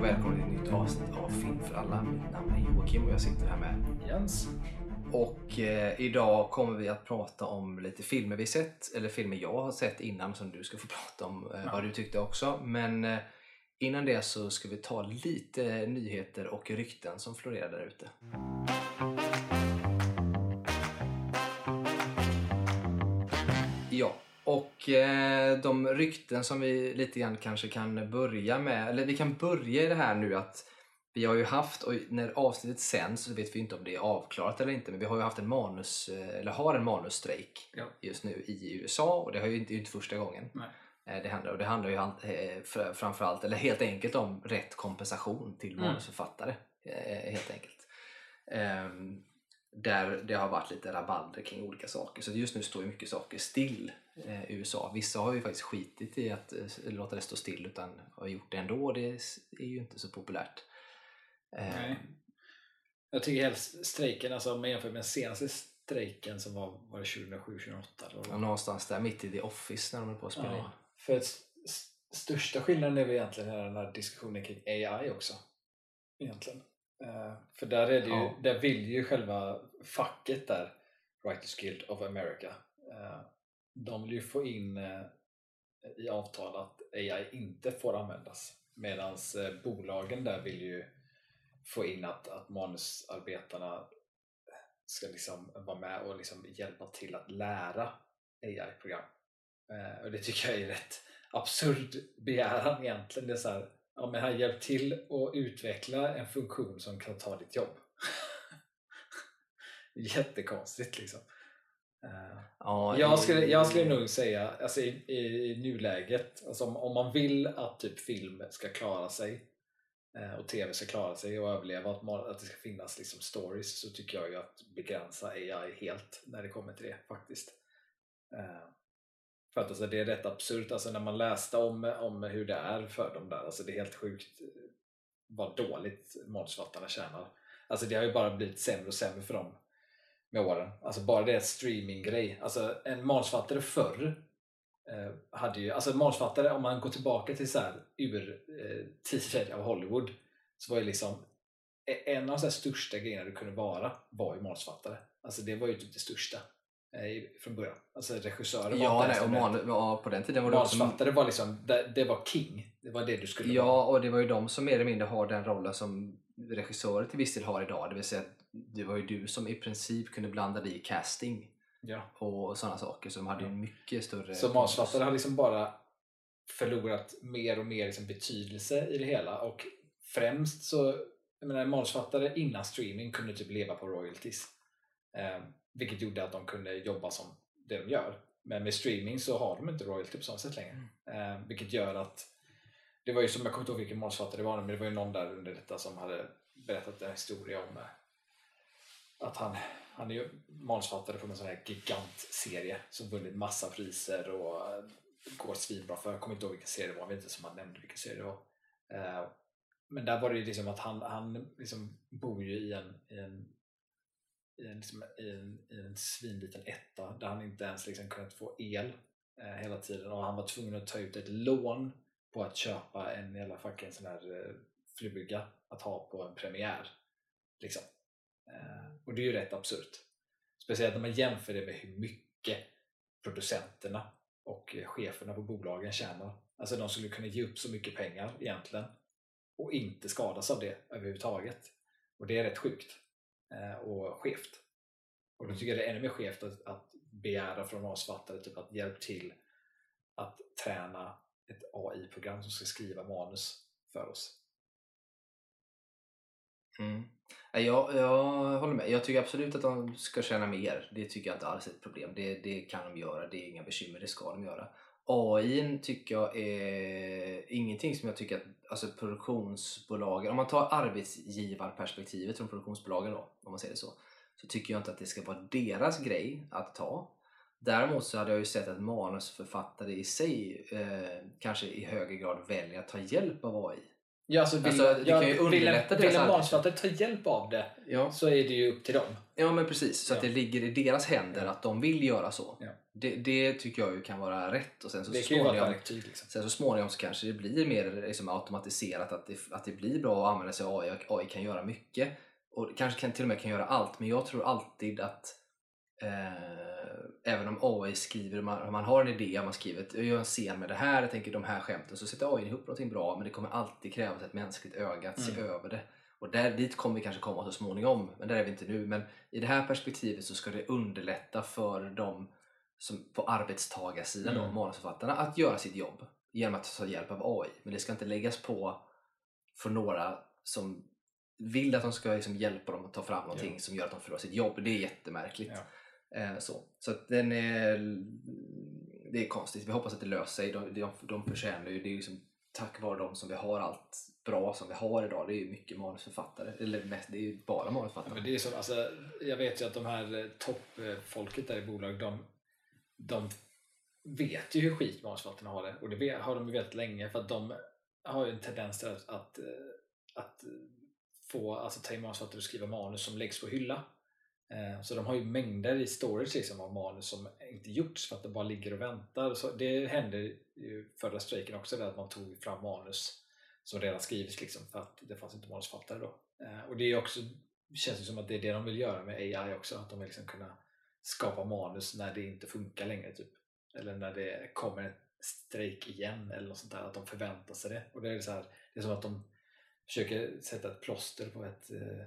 och välkomna till ett nytt avsnitt av Film för alla. Mitt namn är Joakim och jag sitter här med Jens. Och eh, idag kommer vi att prata om lite filmer vi sett, eller filmer jag har sett innan som du ska få prata om eh, Ja. vad du tyckte också. Men eh, innan det så ska vi ta lite nyheter och rykten som florerar där ute. Ja, och eh, de rykten som vi lite grann kanske kan börja med, eller vi kan börja i det här nu att vi har ju haft, och när avsnittet sänds så vet vi inte om det är avklarat eller inte, men vi har ju haft en manus, eh, eller har en manusstrejk Ja. just nu i USA och det har ju inte, inte första gången Nej. eh, det händer. Och det handlar ju eh, fr- framförallt, eller helt enkelt om rätt kompensation till Mm. manusförfattare. Helt enkelt. Där det har varit lite rabalder kring olika saker. Så just nu står ju mycket saker still eh, i USA. Vissa har ju faktiskt skitit i att eh, låta det stå still utan har gjort det ändå det är ju inte så populärt. Ehm, Nej. Jag tycker helst strejken, alltså om man jämför med den senaste strejken som var, var det 2007-2008? eller vad det Ja, var? någonstans där mitt i The Office när de höll på att spela in. Ja, för att st- st- största skillnaden är väl egentligen den här diskussionen kring AI också. Egentligen. Eh, för där, är det ju, Ja. där vill ju själva facket där, Writers Guild of America, eh, de vill ju få in eh, i avtal att AI inte får användas. Medan eh, bolagen där vill ju få in att, att manusarbetarna ska liksom vara med och liksom hjälpa till att lära AI-program. Och det tycker jag är rätt absurd begäran egentligen. Det är så här, ja men han hjälp till att utveckla en funktion som kan ta ditt jobb. Jättekonstigt liksom. Eh, Ja, jag, skulle, jag skulle nog säga, alltså i, i, i nuläget, alltså om, om man vill att typ film ska klara sig eh, och tv ska klara sig och överleva, att, man, att det ska finnas liksom stories, så tycker jag ju att begränsa AI helt när det kommer till det faktiskt. Eh, för att alltså, det är rätt absurt, alltså när man läste om, om hur det är för dem där, alltså det är helt sjukt vad dåligt manusförfattarna tjänar. Alltså det har ju bara blivit sämre och sämre för dem med åren. Alltså bara det streaminggrej. Alltså en manusförfattare förr eh, hade ju, alltså manusförfattare om man går tillbaka till så här ur eh, av Hollywood så var ju liksom e- en av de största grejerna du kunde vara var ju manusförfattare. Alltså det var ju typ det största eh, från början. Alltså regissörer var Ja, nej, och man, ja, på den tiden var det också Manusförfattare var liksom, det, det var king. Det var det du skulle vara. Ja, och det var ju de som mer eller mindre har den rollen som regissörer till viss del har idag. Det vill säga, att det var ju du som i princip kunde blanda dig i casting Ja. och sådana saker. De hade Ja. mycket större... Så manusförfattare har liksom bara förlorat mer och mer liksom betydelse i det hela och främst så, jag menar manusförfattare innan streaming kunde typ leva på royalties. Eh, vilket gjorde att de kunde jobba som det de gör. Men med streaming så har de inte royalty på samma sätt längre. Eh, vilket gör att det var ju som, jag kommer inte ihåg vilken manusförfattare det var men det var ju någon där under detta som hade berättat en historia om eh, att han, han är ju manusförfattare på en sån här gigantserie som vunnit massa priser och eh, går svinbra för. Jag kommer inte ihåg vilken serie det var, jag vet inte som han nämnde vilken serie det var. Eh, men där var det ju liksom att han, han liksom bor ju i en, i en, i en, liksom, i en, i en svinliten etta där han inte ens liksom kunnat få el eh, hela tiden och han var tvungen att ta ut ett lån på att köpa en jävla fucking sån här eh, fluga att ha på en premiär. Liksom. Eh, och det är ju rätt absurt. Speciellt när man jämför det med hur mycket producenterna och eh, cheferna på bolagen tjänar. Alltså de skulle kunna ge upp så mycket pengar egentligen och inte skadas av det överhuvudtaget. Och det är rätt sjukt eh, och skevt. Och då tycker jag det är ännu mer skevt att, att begära från manusförfattare typ att hjälp till att träna ett AI-program som ska skriva manus för oss. Mm. Jag, jag håller med. Jag tycker absolut att de ska tjäna mer. Det tycker jag inte alls är ett problem. Det, det kan de göra. Det är inga bekymmer. Det ska de göra. AI tycker jag är ingenting som jag tycker att alltså produktionsbolagen, om man tar arbetsgivarperspektivet från produktionsbolagen då, om man säger det så, så tycker jag inte att det ska vara deras grej att ta. Däremot så hade jag ju sett att manusförfattare i sig eh, kanske i högre grad väljer att ta hjälp av AI. Ja, alltså vill, Alltså, det ja, kan ju vill, deras vill en manusförfattare ta hjälp av det Ja, så är det ju upp till dem. ja men precis. Så att Ja. det ligger i deras händer att de vill göra så. Det, det tycker jag ju kan vara rätt. Och sen så det kan ju vara ett verktyg. Liksom. sen så småningom så kanske det blir mer liksom, automatiserat, att det, att det blir bra att använda sig av AI. och AI kan göra mycket. Och kanske kan, till och med kan göra allt. Men jag tror alltid att eh, även om AI skriver, om man, man har en idé, om man skriver att jag gör en scen med det här, jag tänker de här skämten, så sätter AI ihop någonting bra. Men det kommer alltid krävas ett mänskligt öga att se Mm. över det. Och där, dit kommer vi kanske komma så småningom, men där är vi inte nu. Men i det här perspektivet så ska det underlätta för dem som på arbetstagarsidan, Mm. manusförfattarna, att göra sitt jobb genom att ta hjälp av AI. Men det ska inte läggas på för några som vill att de ska liksom hjälpa dem att ta fram någonting Ja. som gör att de förlorar sitt jobb. Det är jättemärkligt. Ja. Eh, så så att den är, det är konstigt. Vi hoppas att det löser sig. De, de, de förtjänar ju, det är liksom tack vare dem som vi har allt bra som vi har idag. Det är ju mycket manusförfattare. Eller mest, det är ju bara Ja, manusförfattare. men det är så, alltså, jag vet ju att de här eh, toppfolket där i bolag, de, de vet ju hur skit manusförfattarna har det. Och det har de ju vetat länge för att de har ju en tendens till att, att, eh, att få alltså, ta in manusförfattare och skriva manus som läggs på hylla. Eh, så de har ju mängder i storage liksom, av manus som inte gjorts för att de bara ligger och väntar. Så det hände ju förra strejken också, där att man tog fram manus som redan skrivits liksom, för att det fanns inte manusförfattare då. Eh, och det är också, känns ju som att det är det de vill göra med AI också, att de vill liksom kunna skapa manus när det inte funkar längre typ. Eller när det kommer en strejk igen eller något sånt där, att de förväntar sig det. Och det är så här, det är som att de försöker sätta ett plåster på ett eh,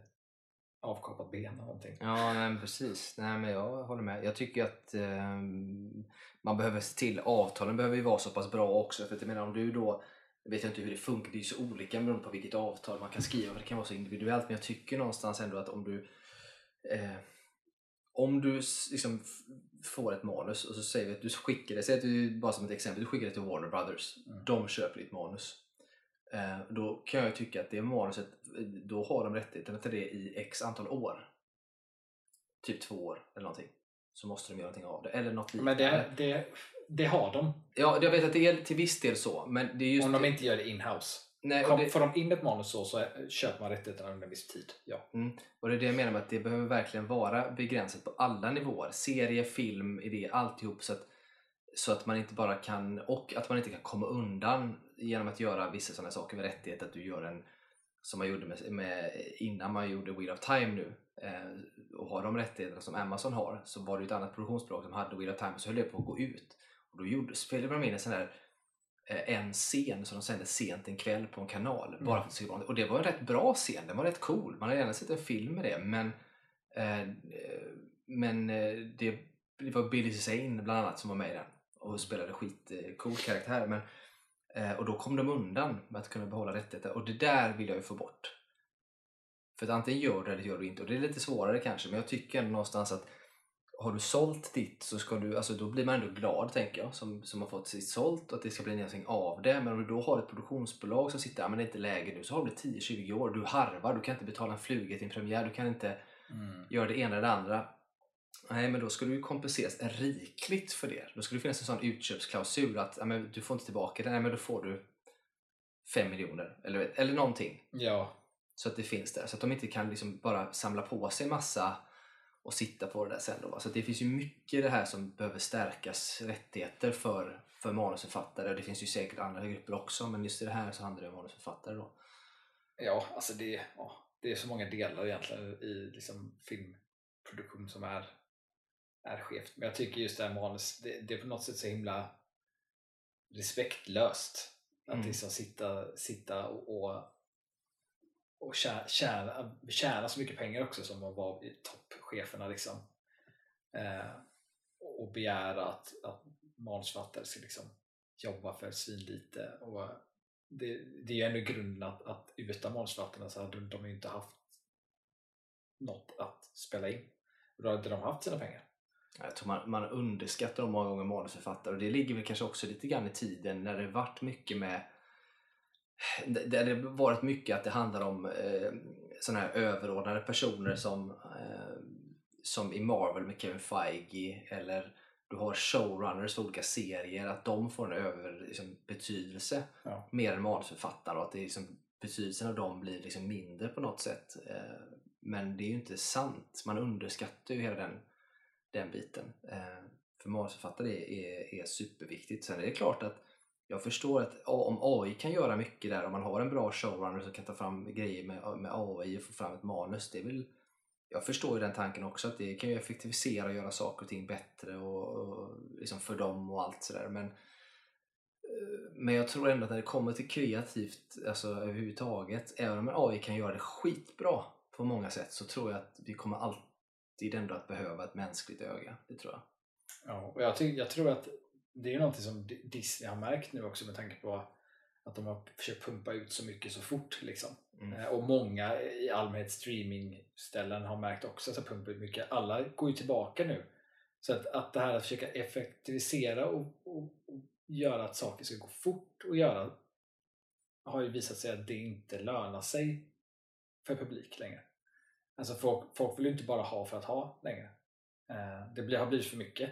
avkapat ben eller någonting. Ja, nej, men precis. Nej, men jag håller med. Jag tycker att eh, man behöver se till, avtalen behöver ju vara så pass bra också. För att jag menar om du då, vet jag inte hur det funkar, det är ju så olika beroende på vilket avtal man kan skriva. För det kan vara så individuellt. Men jag tycker någonstans ändå att om du eh, om du liksom får ett manus och så säger vi att du skickar det, säg att du, bara som ett exempel, du skickar det till Warner Brothers. Mm. De köper ditt manus. Eh, då kan jag tycka att det manuset, då har de rättigheterna till det i x antal år. Typ två år eller någonting. Så måste de göra någonting av det. Eller något Men liknande. det, det, det har de, Ja, jag vet att det är till viss del så. Men det är just om de inte gör det in-house. Nej, och Kom, det, Får de in ett manus så, så köper man rättigheterna under en viss tid. Ja. och det är det jag menar med att det behöver verkligen vara begränsat på alla nivåer. Serie, film, idé, alltihop. Så att, så att man inte bara kan, och att man inte kan komma undan genom att göra vissa sådana saker med rättighet. Att du gör en, som man gjorde med, med innan man gjorde Wheel of Time nu. Eh, och har de rättigheterna som Amazon har så var det ju ett annat produktionsbolag som hade Wheel of Time så höll det på att gå ut. Och då gjorde, spelade de in en sån där eh, en scen som de sände sent en kväll på en kanal. Mm. Bara för att skulle vara- och det var en rätt bra scen, den var rätt cool. Man hade gärna sett en film med det men, eh, eh, men eh, det, det var Billy Zane bland annat som var med i den och spelade skitcool karaktär. Men, eh, och då kom de undan med att kunna behålla rättigheter och det där vill jag ju få bort. För att antingen gör du det eller gör du inte och det är lite svårare kanske men jag tycker ändå någonstans att har du sålt ditt så ska du, alltså då blir man ändå glad tänker jag som, som har fått sitt sålt och att det ska bli någonting av det. Men om du då har ett produktionsbolag som sitter, ja men det är inte läge nu, så har du 10-20 år, du harvar, du kan inte betala en fluga till en premiär, du kan inte göra det ena eller det andra. Nej, men då ska du kompenseras rikligt för det. Då ska det finnas en sån utköpsklausul att ja, men du får inte tillbaka det, nej men då får du 5 miljoner eller, eller någonting. Ja, Så att det finns där. Så att de inte kan liksom bara samla på sig massa och sitta på det där sen. Då. Så det finns ju mycket i det här som behöver stärkas rättigheter för, för manusförfattare. Det finns ju säkert andra grupper också men just i det här så handlar det om manusförfattare. Då. ja alltså det, ja, det är så många delar egentligen i liksom filmproduktion som är, är skevt. Men jag tycker just det här manus, det, det är på något sätt så himla respektlöst. Att Mm. liksom sitta, sitta och, och, och tjäna, tjäna, tjäna så mycket pengar också som att vara toppcheferna. Liksom. Eh, och begära att, att manusförfattare ska liksom jobba för svinlite. Och det, det är ju ändå grunden att, att utan manusförfattarna så hade de ju inte haft något att spela in. Och då hade de haft sina pengar. Jag tror man, man underskattar många gånger manusförfattare och det ligger väl kanske också lite grann i tiden när det varit mycket med där det varit mycket att det handlar om eh, sådana här överordnade personer som, eh, som i Marvel med Kevin Feige eller du har showrunners för olika serier, att de får en över, liksom, betydelse Ja. mer än manusförfattare och att det liksom, betydelsen av dem blir liksom mindre på något sätt. Eh, men det är ju inte sant. Man underskattar ju hela den, den biten. Eh, för manusförfattare är, är, är superviktigt. Sen är det klart att jag förstår att om AI kan göra mycket där, om man har en bra showrunner som kan ta fram grejer med, med AI och få fram ett manus. Det är väl, jag förstår ju den tanken också, att det kan ju effektivisera och göra saker och ting bättre och, och liksom för dem och allt sådär. Men, eh, men jag tror ändå att när det kommer till kreativt, alltså överhuvudtaget, även om en AI kan göra det skitbra på många sätt så tror jag att vi kommer alltid ändå att behöva ett mänskligt öga. Det tror jag. Ja, och jag, jag tror att det är någonting som Disney har märkt nu också med tanke på att de har försökt pumpa ut så mycket så fort. Liksom. Mm. Eh, och många i allmänhet streamingställen har märkt också att de pumpar ut mycket. Alla går ju tillbaka nu. Så att, att det här att försöka effektivisera och, och, och göra att saker ska gå fort och göra har ju visat sig att det inte lönar sig för publik längre. Alltså folk, folk vill ju inte bara ha för att ha längre. Eh, det blir, har blivit för mycket.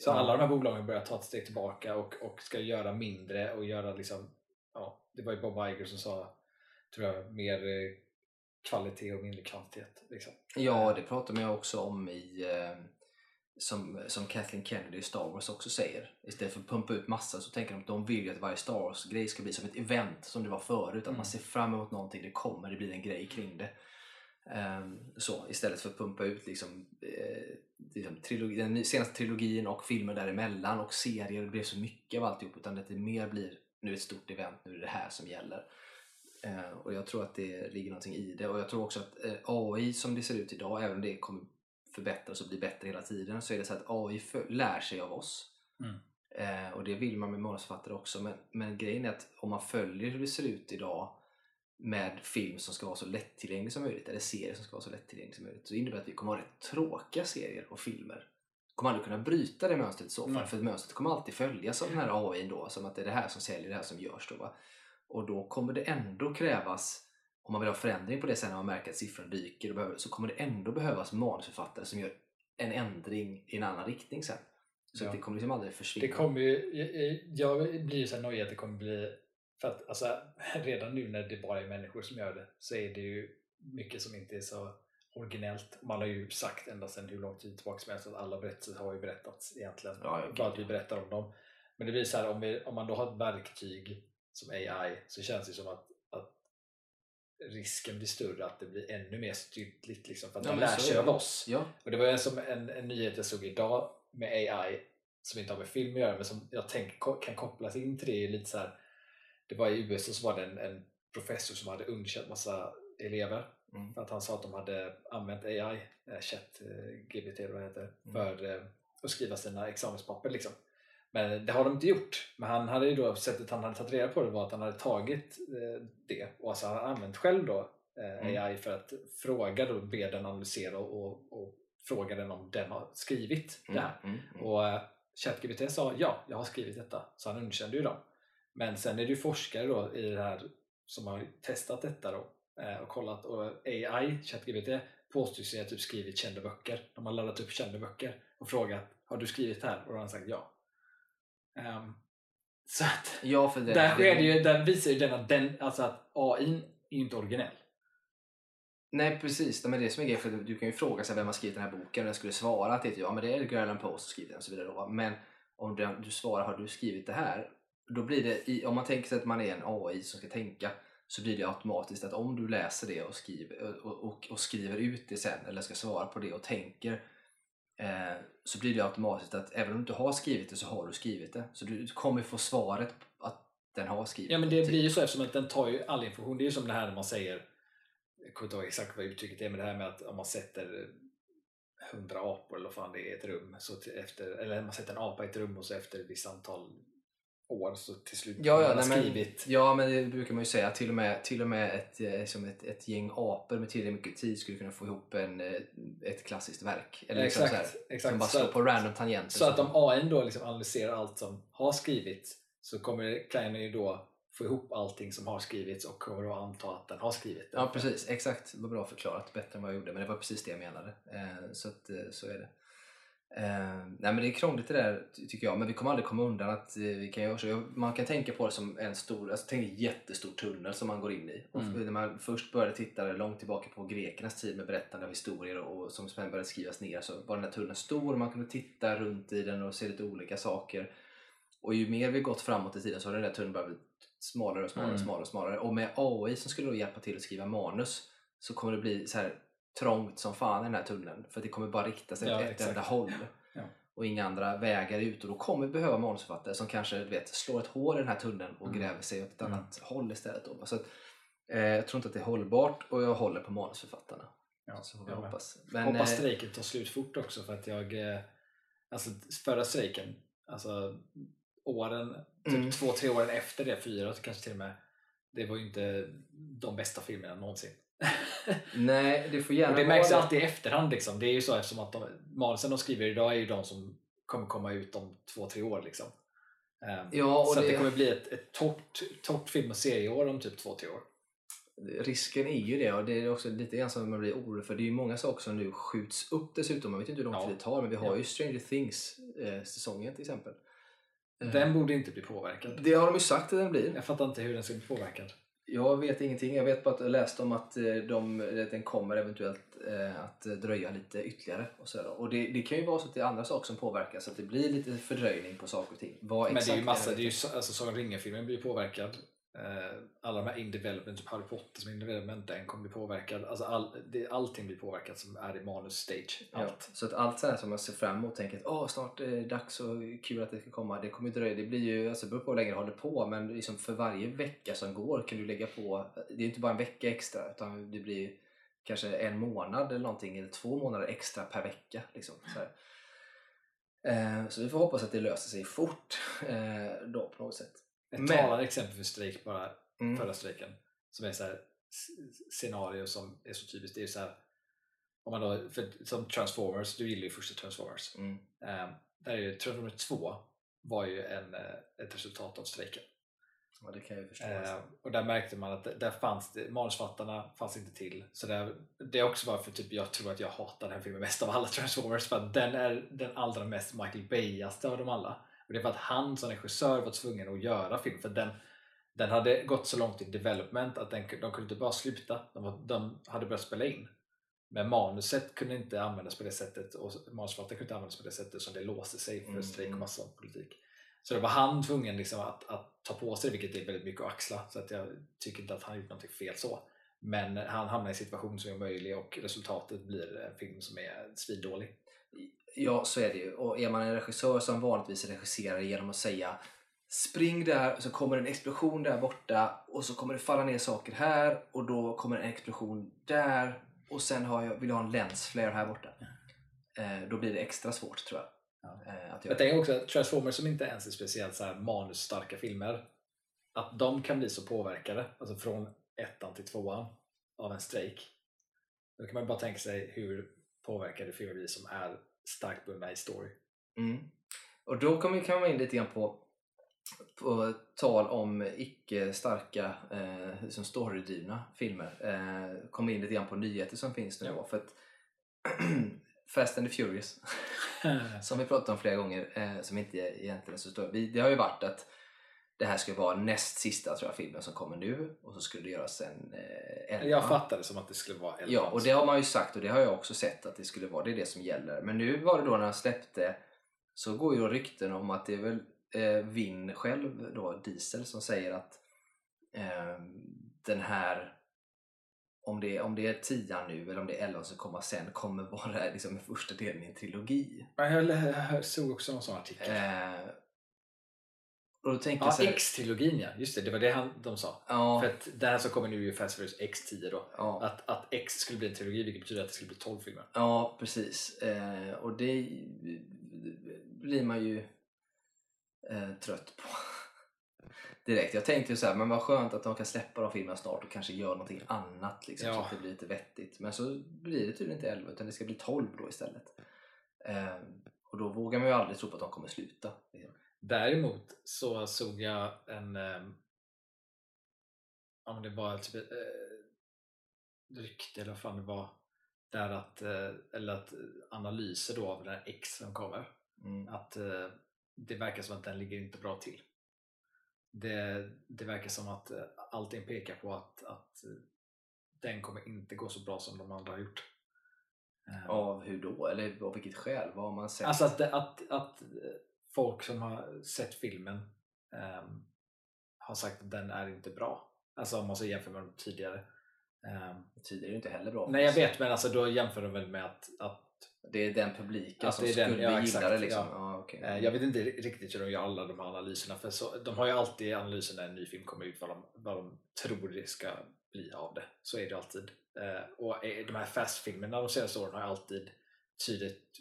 Så alla de här bolagen börjar ta ett steg tillbaka och, och ska göra mindre och göra liksom, ja, det var ju Bob Iger som sa, tror jag, mer eh, kvalitet och mindre kvantitet. Liksom. Ja, det pratar man ju också om i eh, som, som Kathleen Kennedy i Star Wars också säger. Istället för att pumpa ut massa så tänker de att de vill ju att varje Star Wars-grej ska bli som ett event som det var förut. Att mm. man ser fram emot någonting, det kommer, det blir en grej kring det. Um, så, istället för att pumpa ut liksom, eh, liksom trilogi, den senaste trilogin och filmer däremellan och serier. Det blev så mycket av alltihop utan att det mer blir nu ett stort event, nu är det här som gäller. Uh, och jag tror att det ligger någonting i det och jag tror också att eh, AI som det ser ut idag, även om det kommer förbättras och bli bättre hela tiden, så är det så att AI för, lär sig av oss. Mm. Uh, och det vill man med manusförfattare också men, men grejen är att om man följer hur det ser ut idag med film som ska vara så lättillgänglig som möjligt, eller serier som ska vara så lättillgänglig som möjligt, så innebär det att vi kommer ha rätt tråkiga serier och filmer. Kommer aldrig kunna bryta det mönstret i så fall, för mönstret kommer alltid följas av den här AI då, som att det är det här som säljer, det här som görs då. Va? Och då kommer det ändå krävas, om man vill ha förändring på det sen när man märker att siffrorna dyker, så kommer det ändå behövas manusförfattare som gör en ändring i en annan riktning sen. Så ja. det kommer liksom aldrig försvinna. Det kommer ju, jag, blir så nojig att det kommer bli för att alltså, redan nu när det bara är människor som gör det så är det ju mycket som inte är så originellt. Man har ju sagt ända sedan hur lång tid tillbaka som helst att alla berättelser har ju berättats egentligen. Ja, okay. Bara att vi berättar om dem. Men det visar om, vi, om man då har ett verktyg som AI så känns det som att, att risken blir större att det blir ännu mer styrtligt liksom, för att ja, man lär sig av oss. Ja. Och det var en, som en, en nyhet jag såg idag med AI som inte har med film att göra men som jag tänker kan kopplas in till det lite så här, det var i USA så var det en, en professor som hade underkänt massa elever mm. för att han sa att de hade använt AI, eh, chat eh, GBT eller vad det heter, mm. för eh, att skriva sina examenspapper. Liksom. Men det har de inte gjort. Men han hade ju då, sättet han hade tagit reda på det var att han hade tagit det och alltså han använt själv då mm. AI för att fråga då, be den analysera och, och fråga den om den har skrivit det här. Mm, mm, mm. Och ChatGPT sa ja, jag har skrivit detta. Så han underkände ju dem. Men sen är det ju forskare då i det här som har testat detta då eh, och kollat och AI, ChatGPT, påstår sig ha typ skrivit kända böcker. De har laddat upp kända böcker och frågat har du skrivit det här? Och då har han sagt ja. Um, så att ja, för det, där, sker det ju, där visar ju den att, den, alltså att AI är inte originell. Nej precis, men det som är grejen för du kan ju fråga sig vem har skrivit den här boken och den skulle svara att ja men det är Edgar Allan Poe som skrivit den och så vidare. Då. Men om du svarar har du skrivit det här då blir det, om man tänker sig att man är en AI som ska tänka så blir det automatiskt att om du läser det och skriver, och, och, och skriver ut det sen eller ska svara på det och tänker eh, så blir det automatiskt att även om du inte har skrivit det så har du skrivit det. Så du kommer få svaret att den har skrivit Ja men det blir ju så eftersom att den tar ju all information. Det är ju som det här när man säger jag kommer inte ihåg exakt vad uttrycket är men det här med att om man sätter hundra apor eller vad fan det är i ett rum så efter, eller man sätter en apa i ett rum och så efter ett visst antal år så till slut ja, ja, nej, skrivit. Men, ja, men det brukar man ju säga. Till och med, till och med ett, eh, som ett, ett gäng apor med tillräckligt mycket tid skulle kunna få ihop en, eh, ett klassiskt verk. Eller liksom exakt, så här, exakt. Som bara slår på random tangenter. Så, så att om AI då liksom analyserar allt som har skrivits så kommer clienten ju då få ihop allting som har skrivits och kommer då anta att den har skrivit det. Ja precis, exakt. Det var bra förklarat. Bättre än vad jag gjorde. Men det var precis det jag menade. Eh, så, att, så är det. Eh, nej men det är krångligt det där ty- tycker jag, men vi kommer aldrig komma undan att eh, vi kan göra så. Man kan tänka på det som en stor, alltså tänk en jättestor tunnel som man går in i. Och Mm. när man först började titta långt tillbaka på grekernas tid med berättande av historier och, och som sen började skrivas ner så var den här tunneln stor och man kunde titta runt i den och se lite olika saker. Och ju mer vi gått framåt i tiden så har den där tunneln bara blivit smalare och smalare och Mm. smalare och smalare. Och med AI som skulle då hjälpa till att skriva manus så kommer det bli så här trångt som fan i den här tunneln. För det kommer bara rikta sig Ja, åt ett exakt. enda håll. Ja. Och inga andra vägar ut. Och då kommer vi behöva manusförfattare som kanske vet, slår ett hål i den här tunneln och Mm. gräver sig åt ett Mm. annat håll istället. Då. Så att, eh, jag tror inte att det är hållbart och jag håller på manusförfattarna. Ja, Så får jag hoppas. Men, Hoppas eh, strejken tar slut fort också för att jag eh, alltså förra strejken, alltså åren, typ Mm. två, tre åren efter det, fyra kanske till och med, det var ju inte de bästa filmerna någonsin. Nej, det får gärna Och det vara märks alltid i efterhand liksom. Det är ju så eftersom att de, manusen de skriver idag är ju de som kommer komma ut om två, tre år liksom. Ehm, Ja, och så att det- det kommer bli ett, ett torrt, torrt film och serieår om typ två, tre år. Risken är ju det och det är också lite grann som man blir orolig för. Det är ju många saker som nu skjuts upp dessutom. Man vet inte hur lång tid det tar men vi har Ja. ju Stranger Things eh, säsongen till exempel. Eh, Den borde inte bli påverkad. Det har de ju sagt att den blir. Jag fattar inte hur den ska bli påverkad. Jag vet ingenting. Jag vet bara att jag läste om att, eh, de, att den kommer eventuellt eh, att dröja lite ytterligare. Och, så och det, det kan ju vara så att det är andra saker som påverkas. Så att det blir lite fördröjning på saker och ting. Vad Men det är ju massa, det är ju alltså Sagan ringen-filmen blir påverkad. Eh, alla de här in development, typ Harry Potter som in development, den kommer bli påverkad. Alltså all, det, allting blir påverkat som är i manus stage. Ja, Allt. så att allt så här som man ser fram emot tänker att Åh, snart är det dags och kul att det ska komma. Det kommer dröja. Det blir ju, alltså beror på hur länge det håller på men liksom för varje vecka som går kan du lägga på, det är inte bara en vecka extra utan det blir kanske en månad eller någonting eller två månader extra per vecka. Liksom, så. Eh, så vi får hoppas att det löser sig fort eh, då på något sätt. Ett Men- talande exempel för strejk bara, Mm. förra strejken, som är så här scenario som är så typiskt. Det är så här, om man då, för, som Transformers, du gillar ju första Transformers. Mm. Eh, där är ju, Transformers 2 var ju en, eh, ett resultat av strejken. Ja, det kan jag förstå. Alltså. och där märkte man att där fanns det, manusfattarna fanns inte till. Så där, det är också varför typ, jag tror att jag hatar den här filmen mest av alla Transformers. För att den är den allra mest Michael Bayaste av dem alla. Och det är för att han som regissör var tvungen att göra film. För den, den hade gått så långt i development att den, de kunde inte bara sluta. De, var, de hade börjat spela in. Men manuset kunde inte användas på det sättet och manusförfattaren kunde inte användas på det sättet som det låste sig för Mm. strejk och massa politik. Så då var han tvungen liksom att, att ta på sig det, vilket är väldigt mycket att axla. Så att jag tycker inte att han gjort någonting fel så. Men han hamnar i en situation som är omöjlig och resultatet blir en film som är svindålig. Ja, så är det ju. Och är man en regissör som vanligtvis regisserar genom att säga spring där, så kommer en explosion där borta och så kommer det falla ner saker här och då kommer en explosion där och sen har jag, vill jag ha en lens flare här borta. Eh, då blir det extra svårt tror jag. Ja. Eh, att Jag tänker också att Transformers som inte ens är speciellt så här manusstarka filmer, att de kan bli så påverkade, alltså från ettan till tvåan, av en strejk. Då kan man bara tänka sig hur påverkade filmer blir som är starkt bundna i story. Mm. Och då kommer vi komma in lite grann på, på tal om icke starka eh, som storydrivna filmer. Eh, kommer in lite grann på nyheter som finns nu. Ja. För att Fast and the Furious som vi pratat om flera gånger, eh, som inte egentligen är så stor. Vi, det har ju varit att det här skulle vara näst sista tror jag, filmen som kommer nu och så skulle det göras en eh, elva. Jag fattade som att det skulle vara elva. Ja, och det har man ju sagt och det har jag också sett att det skulle vara, det är det som gäller. Men nu var det då när han släppte så går ju då rykten om att det är väl eh, Vin själv då, Diesel, som säger att eh, den här om det, om det är tian nu eller om det är elvan som kommer sen kommer vara liksom första delen i en trilogi. Ja, Jag, jag såg också en sån artikel. Eh, och då tänkte Ja, jag så här, X-trilogin ja, just det, det var det han, de sa. ja, För att det här som kommer nu är ju Fast Furious X10 då. ja, Att, att X skulle bli en trilogi vilket betyder att det skulle bli 12 filmer. Ja, precis. Eh, och det blir man ju eh, trött på direkt. Jag tänkte ju så här, men vad skönt att de kan släppa de filmerna snart och kanske göra någonting annat liksom, så Ja. att det blir lite vettigt. Men så blir det tydligen inte 11 utan det ska bli 12 då istället. Eh, och då vågar man ju aldrig tro på att de kommer sluta. liksom. Däremot så såg jag en ehm, om det var typ ett eh, rykte eller vad fan det var där att, eh, eller att analyser då av den här X som kommer, Mm. att eh, det verkar som att den ligger inte bra till. Det, det verkar som att eh, allting pekar på att, att eh, den kommer inte gå så bra som de andra har gjort. Eh, Av hur då? Eller av vilket skäl? Vad har man sett? Alltså att, att, att eh, folk som har sett filmen ehm, har sagt att den är inte bra. Alltså om man så jämför med de tidigare. Ehm, Tidigare är ju inte heller bra. nej jag vet men alltså då jämför de väl med att, att Det är den publiken Att som den- skulle ja, gilla det. Liksom. ja. Ja, okej. eh, jag vet inte riktigt hur de gör alla de här analyserna för så, de har ju alltid analyser när en ny film kommer ut vad de, vad de tror det ska bli av det. Så är det alltid. Eh, och eh, de här fastfilmerna de senaste åren har alltid tydligt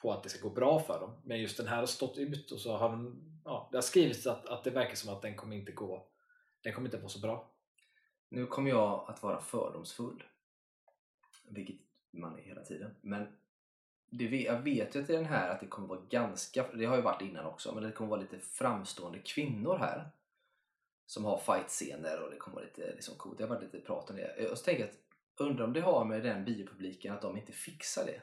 på att det ska gå bra för dem. Men just den här har stått ut och så har den, ja, det har skrivits att, att det verkar som att den kommer inte gå, den kommer inte vara så bra. Nu kommer jag att vara fördomsfull. Vilket man är hela tiden. Men det, jag vet ju att i den här att det kommer vara ganska, det har ju varit innan också, men det kommer vara lite framstående kvinnor här. Som har fight-scener och det kommer vara lite liksom, coolt. Det har varit lite prat om det. Och så tänker jag att undrar om det har med den biopubliken att de inte fixar det.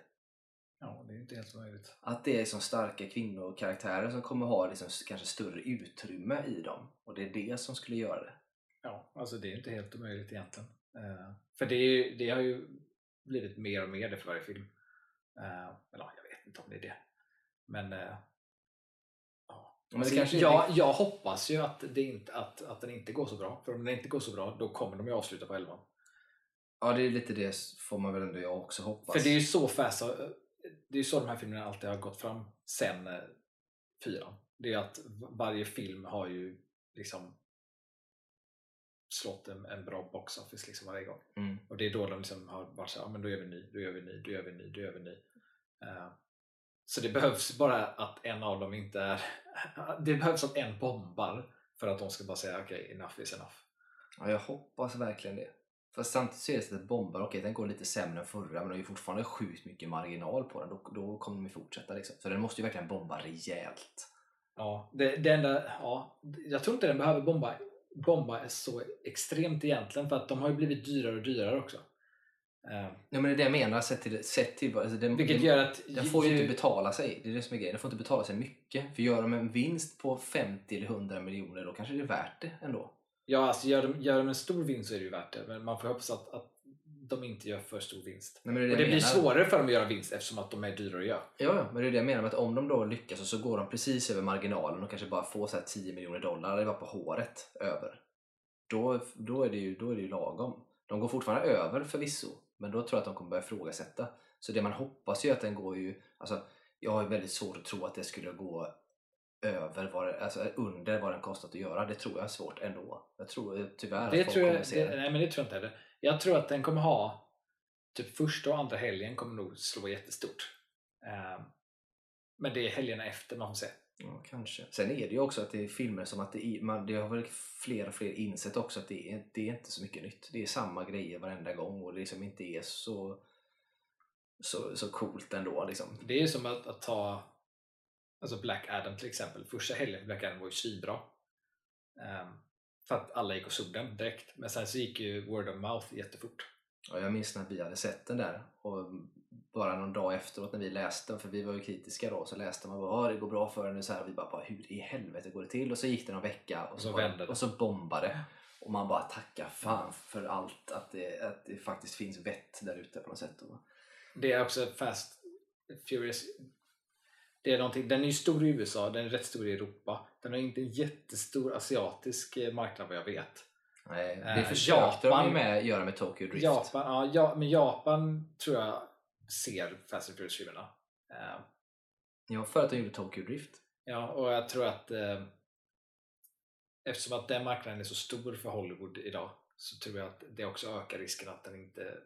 Ja, det är inte helt möjligt. Att det är liksom starka kvinnokaraktärer som kommer ha liksom kanske större utrymme i dem. Och det är det som skulle göra det. Ja, alltså det är inte helt omöjligt egentligen. Eh, för det, är, ju- det har ju blivit mer och mer det för varje film. Eh, eller ja, jag vet inte om det är det. Men, eh, ja. Men Alltså, kanske- jag, jag hoppas ju att, det inte, att, att den inte går så bra. För om den inte går så bra, då kommer de ju avsluta på 11. Ja, det är lite det får man väl ändå jag också hoppas. För det är ju så fast, det är så de här filmerna alltid har gått fram sen eh, fyran. Det är att varje film har ju liksom slått en, en bra box office liksom varje gång. Mm. Och det är då de liksom har varit så här, ja, men då gör vi ny, då gör vi ny, då gör vi ny, då gör vi ny. Eh, så det behövs bara att en av dem inte är... Det behövs att en bombar för att de ska bara säga okej, enough is enough. Ja, jag hoppas verkligen det. Fast samtidigt så är det så att bombar, okej den går lite sämre än förra men det är ju fortfarande sjukt mycket marginal på den. Då, då kommer de ju fortsätta liksom. Så den måste ju verkligen bomba rejält. Ja, det, det enda, ja, jag tror inte den behöver bomba, bomba så extremt egentligen för att de har ju blivit dyrare och dyrare också. Eh, Nej men det är det jag menar, sett till, sett till alltså, den, vilket den, gör att den får ju inte betala sig. Det är det som är grejen. Den får inte betala sig mycket. För gör de en vinst på 50 eller 100 miljoner då kanske det är värt det ändå. Ja, alltså gör de, gör de en stor vinst så är det ju värt det. Men man får hoppas att, att de inte gör för stor vinst. Nej, det är Och det blir svårare för dem att göra vinst eftersom att de är dyrare att göra. Ja, ja, men det är det jag menar med att om de då lyckas och så går de precis över marginalen och kanske bara får så här 10 miljoner dollar, eller bara på håret över. Då, då, är det ju, då är det ju lagom. De går fortfarande över förvisso, men då tror jag att de kommer börja ifrågasätta. Så det man hoppas ju att den går ju, alltså jag har väldigt svårt att tro att det skulle gå över vad det, alltså under vad den kostat att göra. Det tror jag är svårt ändå. Jag tror eh, tyvärr Det att folk tror jag, kommer se det, nej, men det tror jag inte heller. Jag tror att den kommer ha, typ första och andra helgen kommer nog slå jättestort. Eh, men det är helgerna efter man får se. Ja, kanske. Sen är det ju också att det är filmer som att det, är, man, det har väl fler och fler insett också att det är, det är inte så mycket nytt. Det är samma grejer varenda gång och det liksom inte är så, så, så coolt ändå. Liksom. Det är ju som att, att ta alltså Black Adam till exempel. Första helgen Black Adam var ju svinbra. Um, för att alla gick och såg den direkt. Men sen så gick ju word of mouth jättefort. Ja, jag minns när vi hade sett den där och bara någon dag efteråt när vi läste den, för vi var ju kritiska då, så läste man bara "Ja, det går bra för den och så här, och vi bara, bara hur i helvete går det till? Och så gick det någon vecka och så, så vände det. och så bombade och man bara tackar fan för allt att det, att det faktiskt finns vett där ute på något sätt. Och, Det är också Fast Furious. Det är någonting, den är ju stor i USA, den är rätt stor i Europa. Den har inte en jättestor asiatisk eh, marknad vad jag vet. Nej, det Eh, försökte de Japan- ju med göra med Tokyo Drift. Japan, ja, ja, men Japan tror jag ser Fast and Furious-filmerna. Eh, Ja, för att de gjorde Tokyo Drift. Ja, och jag tror att eh, eftersom att den marknaden är så stor för Hollywood idag så tror jag att det också ökar risken att, den inte,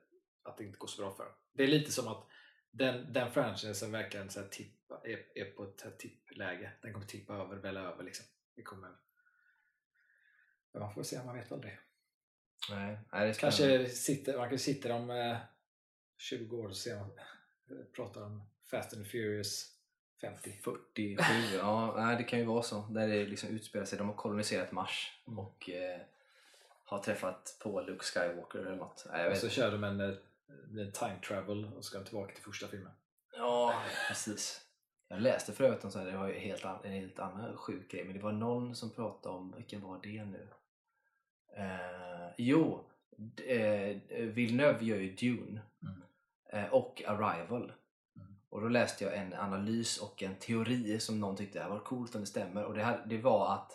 att det inte går så bra för dem. Det är lite som att den, den franchisen verkligen så här tippa, är, är på ett tippläge. Den kommer tippa över, väl över liksom. Det kommer... Men man får se, man vet aldrig. Nej, nej det. Kanske sitter, man kanske sitter om eh, 20 år och ser man, pratar om Fast and Furious 50. 47, ja nej, det kan ju vara så. Där det liksom utspelar sig, de har koloniserat Mars och eh, har träffat på Luke Skywalker eller något. Nej, jag Och så kör de en, eh, en time travel och ska tillbaka till första filmen. Ja, precis. Jag läste för övrigt om så här, det var ju helt an, en helt annan sjuk grej, men det var någon som pratade om, vilken var det nu? Eh, jo, eh, Villeneuve gör ju Dune Mm. eh, och Arrival. Mm. Och då läste jag en analys och en teori som någon tyckte var coolt om det stämmer. Och det, här, det var att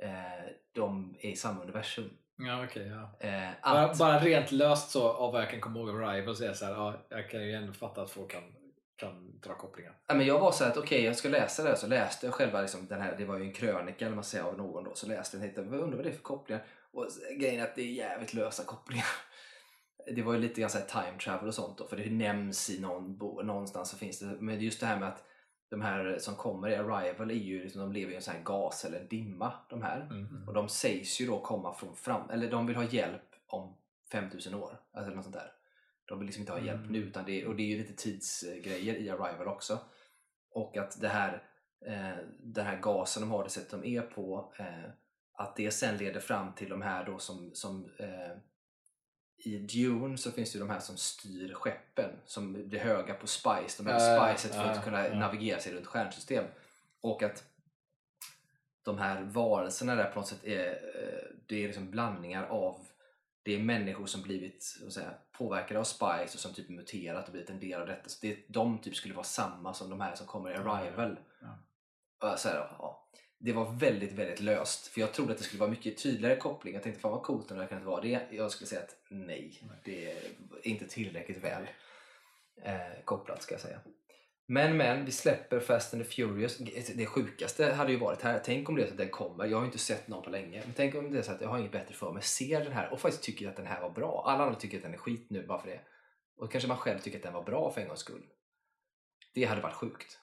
eh, de är i samma universum. Ja, okej. ja. Eh, Bara, att, bara rent löst så av vad jag kan komma ihåg av Rival så är det så här, ja, jag kan ju ändå fatta att folk kan, kan dra kopplingar. Ja, men jag var så att okej, jag ska läsa det här. Så läste jag själva liksom, den här, det var ju en krönika eller man säger av någon då. Så läste jag och tänkte, vad undrar vad det är för kopplingar? Och grejen är att det är jävligt lösa kopplingar. Det var ju lite grann så time travel och sånt då, för det nämns i någon bo, någonstans så finns det. Men just det här med att de här som kommer i Arrival är ju, liksom, de lever i en sån här gas eller dimma de här. Mm. Och de sägs ju då komma från fram, eller de vill ha hjälp om 5000 år. Alltså något sånt där. De vill liksom inte ha hjälp Mm. nu utan det, och det är ju lite tidsgrejer i Arrival också. Och att det här, eh, den här gasen de har, det sätt de är på, eh, att det sen leder fram till de här då som, som eh, i Dune så finns det ju de här som styr skeppen som blir höga på spice. De här ja, spicet för att kunna navigera sig runt stjärnsystem. Och att de här varelserna där på något sätt är, eh, det är liksom blandningar av det är människor som blivit säga, påverkade av Spice och som typ muterat och blivit en del av detta. Så det, de typ skulle vara samma som de här som kommer i Ja, ja, Arrival. ja. Och Så här, ja. Det var väldigt, väldigt löst. För jag trodde att det skulle vara mycket tydligare koppling. Jag tänkte fan vad coolt om det kan vara det. Jag skulle säga att nej, Nej. det är inte tillräckligt väl eh, kopplat ska jag säga. Men men, vi släpper Fast and the Furious. Det sjukaste hade ju varit här, tänk om det är så att den kommer. Jag har ju inte sett någon på länge. Men tänk om det är så att jag har inget bättre för mig. Ser den här och faktiskt tycker att den här var bra. Alla andra tycker att den är skit nu bara för det. Och kanske man själv tycker att den var bra för en gångs skull. Det hade varit sjukt.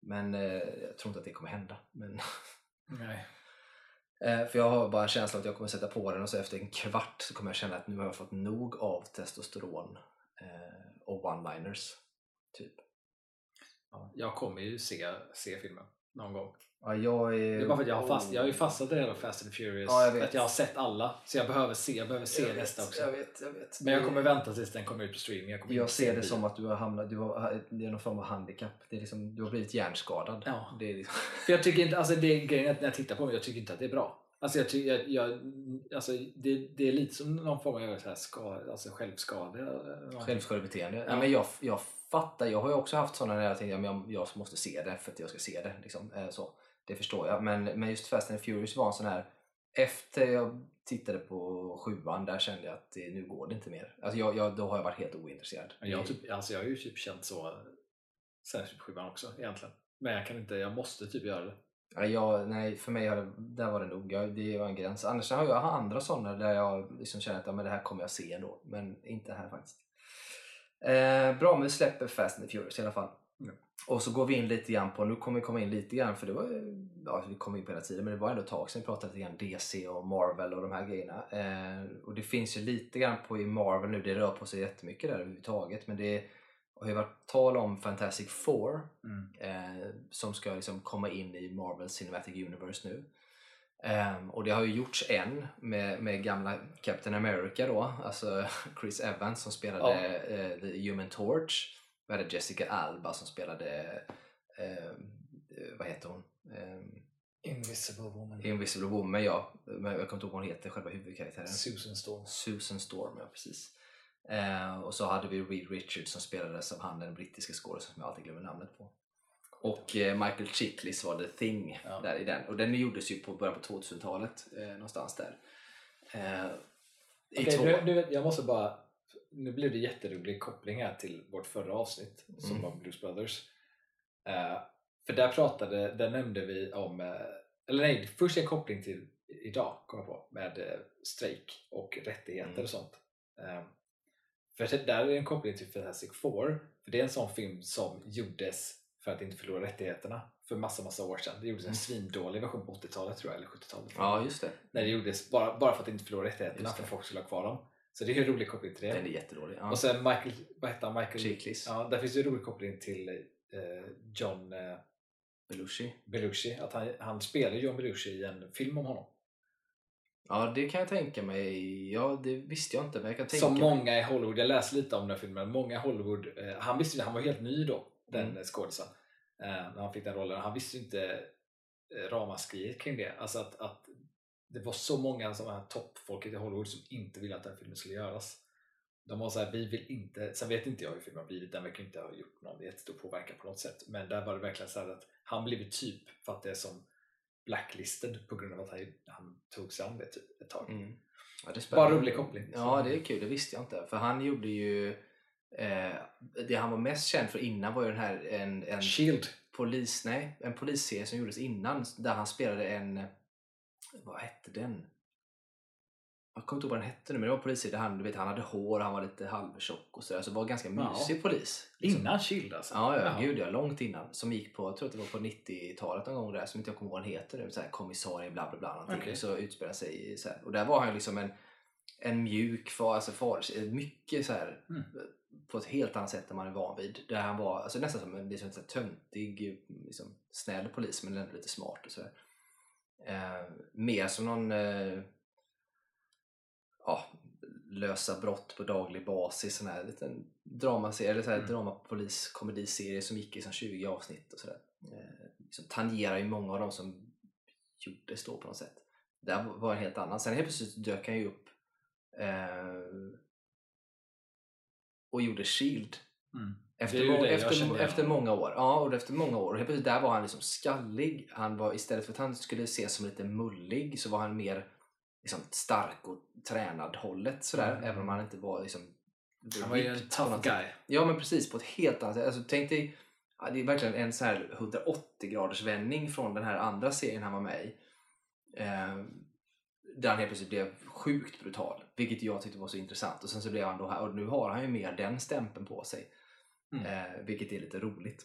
Men eh, jag tror inte att det kommer hända. Men, Nej. eh, för jag har bara en känsla att jag kommer sätta på den och så efter en kvart så kommer jag känna att nu har jag fått nog av testosteron eh, och one-liners. Typ. Ja, jag kommer ju se, se filmen någon gång. Ja, jag är... Det är bara för att jag har, fast, jag har ju fastnat i det hela Fast and Furious. Ja, jag vet. Att jag har sett alla. Så jag behöver se, jag behöver se jag nästa vet, också. Jag vet, jag vet. Men jag kommer vänta tills den kommer ut på streaming. Jag, Jag ser se det bio. som att du har hamnat, du har, det är någon form av handikapp. Det är liksom, du har blivit hjärnskadad. Ja. Det är liksom, För jag tycker inte, alltså det är grejen att när jag tittar på mig, jag tycker inte att det är bra. Alltså, jag, jag, jag, alltså det, det är lite som någon form av så här ska, alltså självskade. självskadebeteende. Ja. Ja. men jag, jag fattar, jag har ju också haft sådana när jag tänkte jag, jag måste se det för att jag ska se det. Liksom. Eh, Så. Det förstår jag. Men, men just Fast and Furious var en sån här, efter jag tittade på sjuan, där kände jag att det, nu går det inte mer. Alltså jag, jag, då har jag varit helt ointresserad. Jag, typ, alltså jag har ju typ känt så sen typ sjuan också egentligen. Men jag kan inte, jag måste typ göra det. Ja, nej, för mig har det, där var det nog. Jag, det var en gräns. Annars har jag andra sådana där jag liksom känner att ja, men det här kommer jag se ändå. Men inte här faktiskt. Eh, bra, men vi släpper Fast and the Furious i alla fall. Mm. Och så går vi in lite grann på, nu kommer vi komma in lite grann för det var ja vi kom in på hela tiden men det var ändå ett tag sedan vi pratade lite grann DC och Marvel och de här grejerna. Eh, och det finns ju lite grann på i Marvel nu, det rör på sig jättemycket där överhuvudtaget men det har ju varit tal om Fantastic Four eh, som ska liksom komma in i Marvel Cinematic Universe nu. Ehm, och det har ju gjorts en med, med gamla Captain America då, alltså Chris Evans som spelade Ja. eh, The Human Torch. Vi hade Jessica Alba som spelade, ehm, eh, vad heter hon? Ehm, Invisible Woman. Invisible Woman ja, men jag kommer inte ihåg vad hon heter, själva huvudkaraktären. Susan Storm. Susan Storm, ja precis. Och så hade vi Reed Richards som spelades av han den brittiska skådespelaren som jag alltid glömmer namnet på. Och eh, Michael Chiklis var The Thing Ja. där i den. Och den gjordes ju på början på 2000-talet, eh, någonstans där. Eh, två... du, du vet, jag måste bara... Nu blev det jätterolig koppling här till vårt förra avsnitt som Mm. var Blues Brothers. Eh, för där pratade, där nämnde vi om, eh, eller nej, först en koppling till idag kom jag på med eh, strejk och rättigheter Mm. och sånt. För där är det en koppling till Fantastic Four, för det är en sån film som gjordes för att inte förlora rättigheterna för massa, massa år sedan. Det gjordes en Mm. svindålig version på 80-talet tror jag, eller 70-talet. Ja, just det. När det gjordes bara, bara för att inte förlora rättigheterna för att folk skulle ha kvar dem. Så det är en rolig koppling till det. Den är jättedålig. Ja. Och sen Michael, vad heter han? Michael Chiklis. Ja, där finns det en rolig koppling till eh, John eh, Belushi. Belushi. Att han, han spelar John Belushi i en film om honom. Ja, det kan jag tänka mig. Ja, det visste jag inte, men jag kan tänka Som många i Hollywood, jag läste lite om den filmen, många i Hollywood, eh, han visste ju, han var helt ny då, den Mm. skådisen, eh, när han fick den rollen. Han visste ju inte eh, ramaskriet kring det. Alltså att, att det var så många som här toppfolket i Hollywood som inte ville att den filmen skulle göras. De var såhär, vi vill inte, sen vet inte jag hur filmen har blivit, den verkar inte ha gjort någon jättestor påverkan på något sätt. Men där var det verkligen så här att han blev typ för att det är som blacklisted på grund av att han, han tog sig an det typ ett tag. Mm. Ja, Bara rolig koppling. Ja, det är kul. Det visste jag inte. För han gjorde ju... Eh, det han var mest känd för innan var ju den här en, en Shield. polis... Nej, en polisserie som gjordes innan där han spelade en... Vad hette den? Jag kommer inte ihåg vad den hette nu, men det var en polisserie där han, du vet, han hade hår, han var lite halvtjock och sådär. Så var ganska Ja. mysig polis. liksom. Innan Shield alltså? Ja, ja, gud ja, långt innan. Som gick på, jag tror att det var på 90-talet någon gång där, som inte jag kommer ihåg vad den heter nu, så här, kommissarie bla bla bla. någonting. Okej. Så utspelar sig i så här. Och där var han liksom en, en mjuk far, alltså far, mycket så här Mm. på ett helt annat sätt än man är van vid. Där han var alltså nästan som en liksom, töntig, liksom, snäll polis men ändå lite smart och sådär. Eh, mer som någon eh, ja, lösa brott på daglig basis, sån här liten dramaserie, eller så här Mm. dramapolis komediserie som gick i som 20 avsnitt och sådär. Eh, liksom tangerar ju många av dem som gjordes då på något sätt. Det var en helt annan. Sen helt plötsligt dök han ju upp och gjorde Shield Mm. efter, må- efter, efter många år. Ja, och efter många år. Och helt plötsligt där var han liksom skallig. Han var, istället för att han skulle ses som lite mullig så var han mer liksom, stark och tränad hållet sådär. Mm. Även om han inte var liksom Han var ju en tough sätt. guy. Ja men precis, på ett helt annat sätt. Alltså, tänk dig, ja, det är verkligen en så här 180 graders vändning från den här andra serien han var med i. Eh, där han helt plötsligt blev sjukt brutal, vilket jag tyckte var så intressant. Och sen så blev han då här, och nu har han ju mer den stämpeln på sig. Mm. Eh, vilket är lite roligt.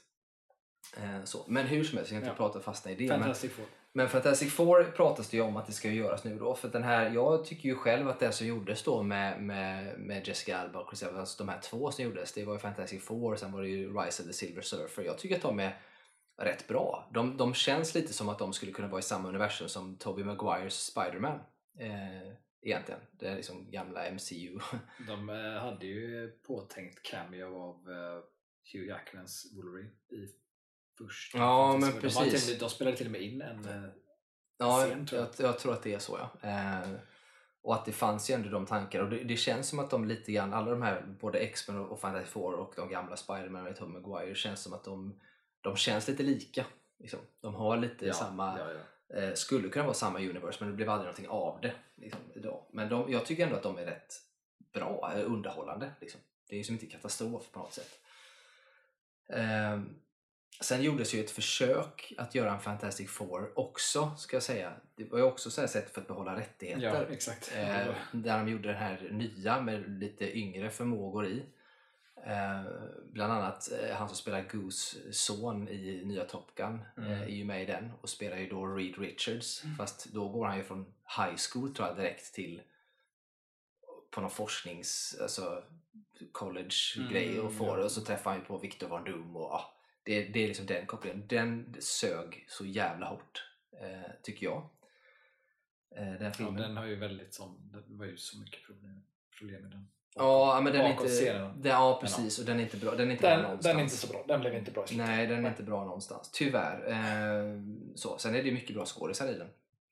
Eh, så. Men hur som helst, jag ska inte Ja. prata fastna i det. Men, Fantastic Four. men Fantastic Four pratas det ju om att det ska göras nu då. För den här, jag tycker ju själv att det som gjordes då med, med, med Jessica Alba och Chris Evans, alltså de här två som gjordes, det var ju Fantastic Four och sen var det ju Rise of the Silver Surfer. Jag tycker att de är rätt bra. De, de känns lite som att de skulle kunna vara i samma universum som Tobey Maguires Spider-Man. Eh, egentligen. Det är liksom gamla MCU. De eh, hade ju påtänkt cameo av eh, Hugh Jackmans Wolverine i första Ja, men de, precis. till, de spelade till och med in en Ja, scen, tror jag, jag. jag tror att det är så ja. Eh, och att det fanns ju ändå de tankar och det, det känns som att de lite grann, alla de här, både X-Men och, och Fantastic Four och de gamla Spider-Man med Tom Maguire känns som att de, de känns lite lika. Liksom. De har lite ja, samma, ja. Eh, skulle kunna vara samma universe men det blev aldrig någonting av det liksom, idag. Men de, jag tycker ändå att de är rätt bra, eh, underhållande. Liksom. Det är ju som inte katastrof på något sätt. Ehm, Sen gjordes ju ett försök att göra en Fantastic Four också, ska jag säga. Det var ju också så här sätt för att behålla rättigheter. ja, exakt. Eh, där de gjorde den här nya med lite yngre förmågor i. Eh, bland annat eh, han som spelar Goose son i nya Top Gun Mm. eh, är ju med i den och spelar ju då Reed Richards. Fast då går han ju från high school tror jag direkt till på någon forsknings, alltså college-grej Mm, och får ja. och så träffar han ju på Victor Von Doom och ja, det, det är liksom den kopplingen. Den sög så jävla hårt, tycker jag. Den ja, filmen. den har ju väldigt sån, det var ju så mycket problem, problem med den. Ja, men den är inte... scenen. Den, ja, precis. Och den är inte bra. Den är inte bra Den, någonstans. den är inte så bra, den blev inte bra i slutet. Nej, den är inte bra någonstans. Tyvärr. Eh, så. Sen är det mycket bra skådisar i den.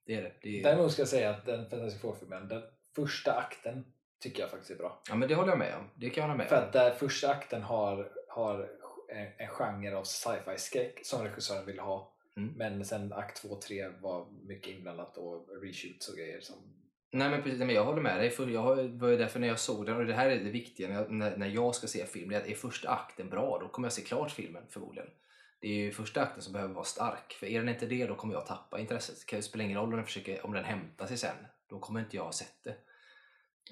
Det är det. det är, Däremot ska jag säga att den Fantastic Four-filmen, den första akten tycker jag faktiskt är bra. Ja, men det håller jag med om. Det kan jag hålla med För om. att där första akten har, har en, en genre av sci-fi skräck som regissören ville ha. Mm. Men sen akt 2 och 3 var mycket inblandat och reshoots och grejer. Som, Nej, men precis. Men jag håller med dig. För jag var ju därför när jag såg den, och det här är det viktiga när jag, när, när jag ska se film, det är att är första akten bra, då kommer jag se klart filmen förmodligen. Det är ju första akten som behöver vara stark. För är den inte det, då kommer jag tappa intresset. Det kan ju spela ingen roll om den, försöker, om den hämtar sig sen. Då kommer inte jag ha sett det.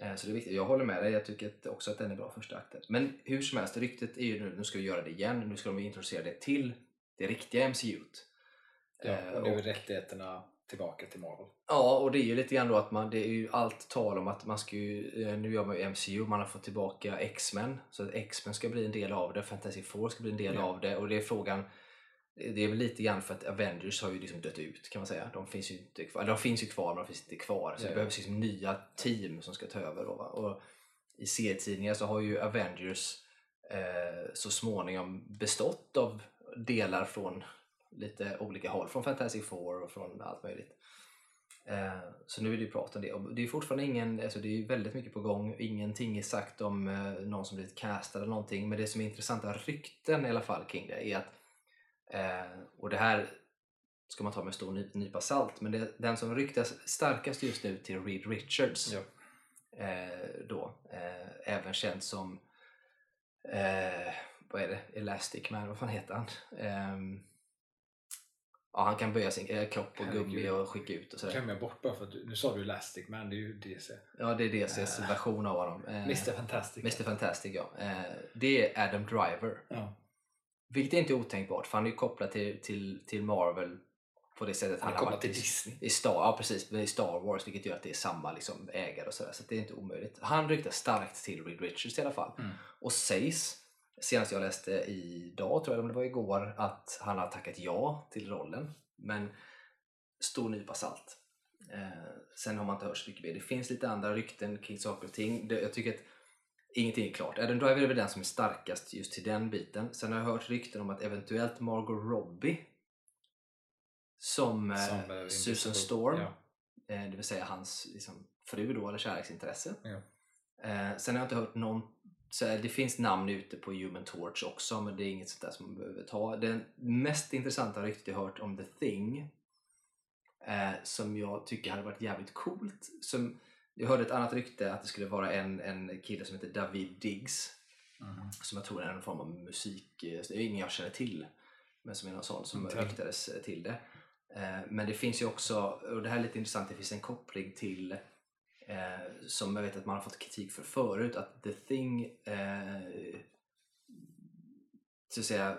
Eh, Så det är viktigt. Jag håller med dig. Jag tycker också att den är bra första akten. Men hur som helst, ryktet är ju nu, nu ska vi göra det igen. Nu ska de introducera det till det riktiga MCU. ja, Eh, och nu är rättigheterna tillbaka till Marvel. Ja, och det är ju lite grann då att man, det är ju allt tal om att man ska ju, eh, nu gör man ju MCU, man har fått tillbaka X-Men. Så att X-Men ska bli en del av det, Fantastic Four ska bli en del Ja. av det och det är frågan det är väl lite grann för att Avengers har ju liksom dött ut kan man säga. De finns ju inte kvar, de finns ju kvar men de finns inte kvar. Så Ja, det behövs liksom nya team som ska ta över. Då? Och I serietidningar så har ju Avengers eh, så småningom bestått av delar från lite olika håll. Från Fantastic Four och från allt möjligt. Eh, så nu är det ju prat om det. Och det är fortfarande ingen, alltså det är väldigt mycket på gång. Ingenting är sagt om eh, någon som blivit castad eller någonting. Men det som är intressanta rykten i alla fall kring det är att, eh, och det här ska man ta med en stor ny- nypa salt, men det, den som ryktas starkast just nu till Reed Richards Ja. eh, då, eh, även känd som eh, vad är det? Elastic Man, vad fan heter han? Ja, han kan böja sin eh, kropp och gummi och skicka ut och sådär. glömmer jag bort bara för att du, nu sa du Elastic Man, det är ju DC. Ja, det är DCs Eh, version av honom. Eh, Mr Fantastic. Mr Fantastic, ja. Eh, det är Adam Driver. Ja. Vilket är inte otänkbart, för han är ju kopplad till, till, till Marvel på det sättet Han han är har kopplad varit till i, Disney. i Star, ja, precis, i Star Wars, vilket gör att det är samma liksom, ägare och sådär. Så det är inte omöjligt. Han ryktas starkt till Reed Richards i alla fall. Mm. Och sägs, senast jag läste idag, tror jag, om det var igår, att han har tackat ja till rollen. Men stor nypa salt. Eh, sen har man inte hört så mycket mer. Det finns lite andra rykten kring saker och ting. Det, jag tycker att ingenting är klart. Adam Driver är väl den som är starkast just till den biten. Sen har jag hört rykten om att eventuellt Margot Robbie som, eh, Som, eh, Susan Storm, Ja. eh, det vill säga hans liksom, fru då, eller kärleksintresse. Ja. Eh, sen har jag inte hört någon så det finns namn ute på Human Torch också men det är inget sånt där som man behöver ta. Det mest intressanta ryktet jag hört om The Thing eh, som jag tycker hade varit jävligt coolt. Som, jag hörde ett annat rykte att det skulle vara en, en kille som heter David Diggs Mhm. som jag tror är en form av musik, eh, det är ingen jag känner till men som är någon sån som heller. ryktades till det. Eh, Men det finns ju också, och det här är lite intressant, det finns en koppling till eh, som jag vet att man har fått kritik för förut, att The Thing eh, så att säga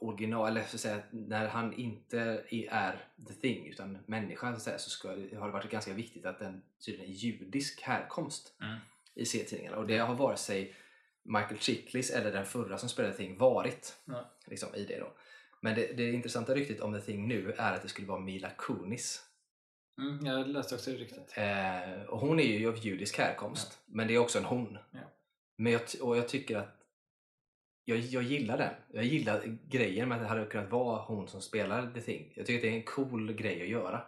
original, eller så att säga när han inte är The Thing utan människa så, att säga, så ska, har det varit ganska viktigt att den tydligen är judisk härkomst Mm. i serietidningarna och det har vare sig Michael Chiklis eller den förra som spelade Thing varit Ja. liksom, i det då. Men det, det intressanta ryktet om The Thing nu är att det skulle vara Mila Kunis. Mm, jag läste också det riktigt. Eh, och hon är ju av judisk härkomst, men det är också en hon. Ja. Men jag, och jag tycker att jag, jag gillar den. Jag gillar grejen med att det hade kunnat vara hon som spelar The Thing. Jag tycker att det är en cool grej att göra.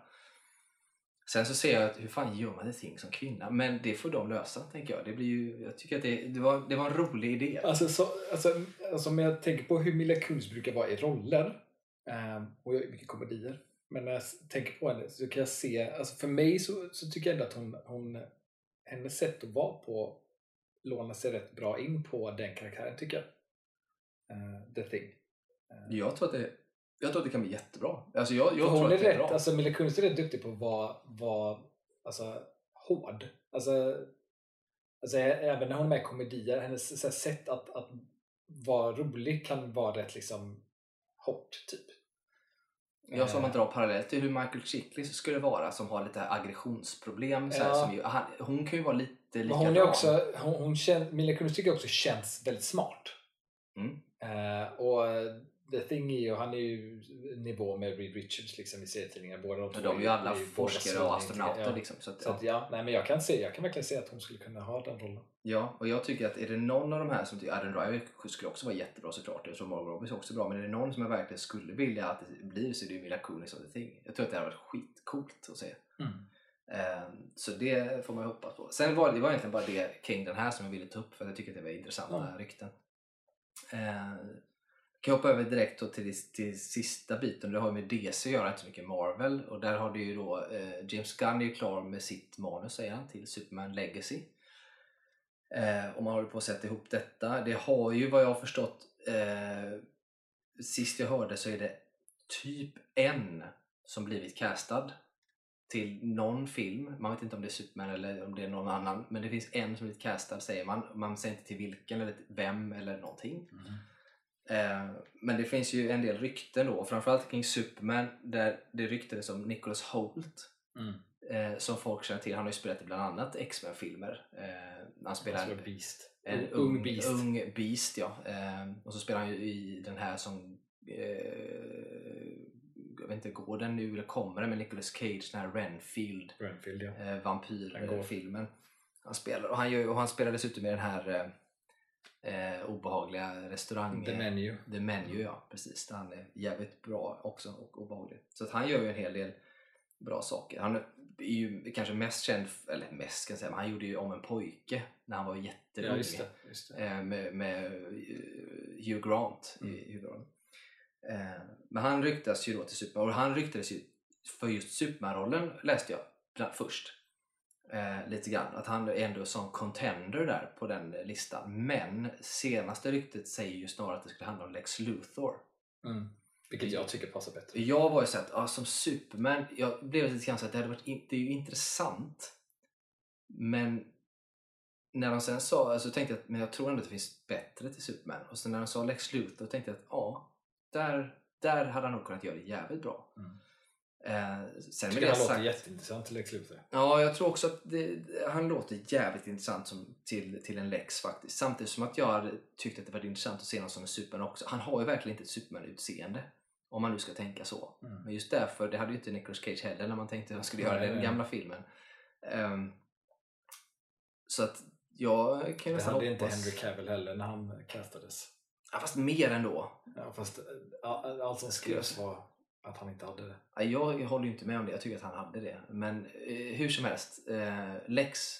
Sen så ser jag att hur fan gör man The Thing som kvinna? Men det får de lösa, tänker jag. Det blir ju, jag tycker att det, det, var, det var en rolig idé. Alltså, så, alltså, alltså om jag tänker på hur Mila Kunis brukar vara i roller ehm, och jag- mycket komedier. Men när jag tänker på henne så kan jag se, alltså för mig så, så tycker jag ändå att hon, hon, hennes sätt att vara på lånar sig rätt bra in på den karaktären tycker jag. Eh, The Thing. Eh, Jag tror att det, jag tror att det kan bli jättebra. Alltså jag, jag hon är det är rätt, bra. alltså Mila Kunis är rätt duktig på att vara, vara alltså, hård. Alltså, alltså, även när hon är med i komedier, hennes här, sätt att, att vara rolig kan vara rätt liksom hårt, typ. Jag som Eh. man drar parallellt till hur Michael Chiklis skulle vara som har lite aggressionsproblem. Så här, Ja. som ju, han, hon kan ju vara lite likadan. hon är också, hon, hon kän, Mila Kunis tycker också känns väldigt smart. Mm. Eh, och eh, The Thing är ju, han är ju nivå med Reed Richards liksom, i serietidningar. Båda två de är ju alla forskare och astronauter. Ja. Liksom, så att, Så att, ja, nej, men jag kan, se, jag kan verkligen se att hon skulle kunna ha den rollen. ja, och jag tycker att är det någon av de här som tycker Adam Driver skulle också vara jättebra såklart. Jag tror Margot Robbie är också bra. Men är det någon som jag verkligen skulle vilja att det blir så är det ju Mila Kunis of the Thing. Jag tror att det hade varit skitcoolt att se. Mm. Ehm, Så det får man ju hoppas på. Sen var det var egentligen bara det kring den här som jag ville ta upp för jag tycker att det var intressanta Ja. rykten. Ehm, kan jag hoppa över direkt då till, till sista biten. Det har ju med DC att göra, inte så mycket Marvel. Och där har du ju då eh, James Gunn är ju klar med sitt manus säger han till Superman Legacy. Eh, och man håller på att sätta ihop detta. Det har ju vad jag har förstått eh, sist jag hörde så är det typ en som blivit castad till någon film. Man vet inte om det är Superman eller om det är någon annan. Men det finns en som blivit castad säger man. Man säger inte till vilken eller vem eller någonting. Mm men det finns ju en del rykten då. Framförallt kring Superman där det ryktades om Nicholas Holt. Mm. Eh, som folk känner till. Han har ju spelat i bland annat X-Men-filmer. Eh, han spelar Alltså Beast. en ung Beast. Ung beast ja. Eh, och så spelar han ju i den här som eh, jag vet inte, går den nu eller kommer den med Nicolas Cage, den här Renfield Renfield ja. eh, vampyrfilmen. Han spelar, och han, gör, och han spelar dessutom i den här eh, eh, obehagliga restaurang... The Menu. The Menu, ja precis. Där han är jävligt bra också och obehaglig. Så att han gör ju en hel del bra saker. Han är ju kanske mest känd, eller mest ska jag säga, men han gjorde ju om en pojke när han var jätteung. Ja, just det. Just det. Eh, med, med eh, Hugh Grant Mm. i huvudrollen. Eh, men han ryktas ju då till Superman och han ryktades ju för just Superman-rollen läste jag först. Eh, lite grann, att han är ändå som contender där på den listan. Men senaste ryktet säger ju snarare att det skulle handla om Lex Luthor. Mm. Vilket jag tycker passar bättre. Jag var ju så att, ja, som Superman, jag blev lite grann så att det hade varit in, det är ju intressant. Men när de sen sa, alltså tänkte jag att men jag tror ändå att det finns bättre till Superman. Och sen när de sa Lex Luthor tänkte jag att ja, där, där hade han nog kunnat göra det jävligt bra. Mm. Eh, sen med det han låter sagt, jätteintressant till Lex Luthor. Ja, jag tror också att det, han låter jävligt intressant som, till, till en Lex faktiskt. Samtidigt som att jag hade tyckt att det var intressant att se honom som en Superman också. Han har ju verkligen inte ett Superman-utseende. Om man nu ska tänka så. Mm. Men just därför, det hade ju inte Nicolas Cage heller när man tänkte att han skulle göra den nej. gamla filmen. Ehm, så att jag kan ju Det hade inte. Henry Cavill heller när han castades. Ja, fast mer ändå. Ja, fast all- allt som skrevs var att han inte hade det. Ja, Jag håller ju inte med om det, jag tycker att han hade det. Men eh, hur som helst, eh, Lex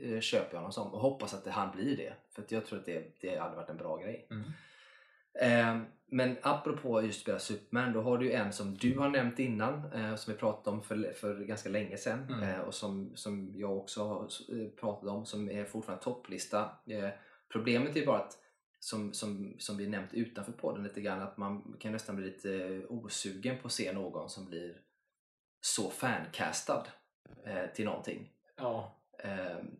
eh, köper jag honom som och hoppas att det, han blir det. För jag tror att det, det hade varit en bra grej. Mm. Eh, men apropå just spela Superman, då har du ju en som du har nämnt innan, eh, som vi pratade om för, för ganska länge sedan Mm. eh, och som, som jag också har pratat om, som är fortfarande topplista. Problemet är bara att som, som, som vi nämnt utanför podden lite grann, att man kan nästan bli lite osugen på att se någon som blir så fancastad eh, till någonting. Ja, Ehm,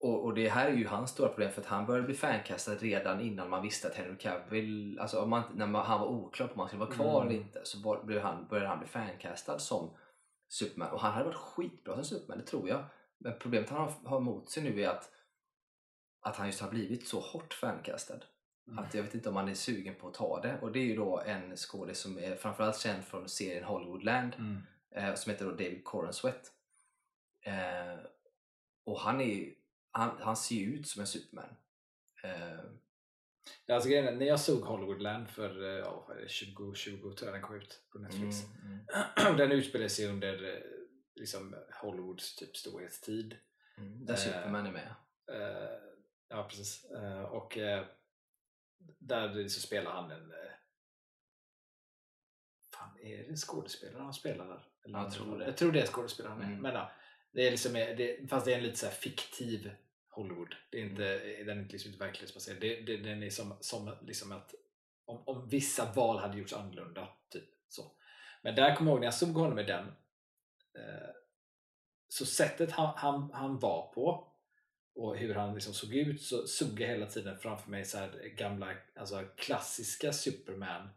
och, och det här är ju hans stora problem för att han började bli fancastad redan innan man visste att Henry Cavill, alltså man, när man, han var oklar på om han skulle vara kvar Mm. eller inte så blev han, började han bli fancastad som Superman och han hade varit skitbra som Superman, det tror jag. Men problemet han har, har mot sig nu är att, att han just har blivit så hårt fancastad. Mm. Att jag vet inte om han är sugen på att ta det och det är ju då en skådis som är framförallt känd från serien Hollywoodland mm. eh, som heter då David Coren Sweat. Eh, och han, är, han, han ser ju ut som en Superman. Eh, Alltså, grejen är, när jag såg Hollywoodland för eh, ja, vad är det, 2020 tror jag den kom ut på Netflix. mm, mm, den utspelar sig under eh, liksom, Hollywoods typ storhetstid. mm, där Eh, Superman är med. Eh, ja, precis. Eh, och eh, där så spelar han en... Eh, fan, är det skådespelare han spelar där? Eller Jag tror det. Jag tror det är skådespelare han är. Mm. Men ja, det är liksom, det, fast det är en lite så fiktiv Hollywood. Det är inte, Den är inte liksom inte verklighetsbaserad. Det, det, den är som, som liksom att om, om vissa val hade gjorts annorlunda. Typ så. Men där kommer jag ihåg när jag såg honom i den eh, så sättet han, han, han var på och hur han liksom såg ut så såg jag hela tiden framför mig så här gamla alltså klassiska Superman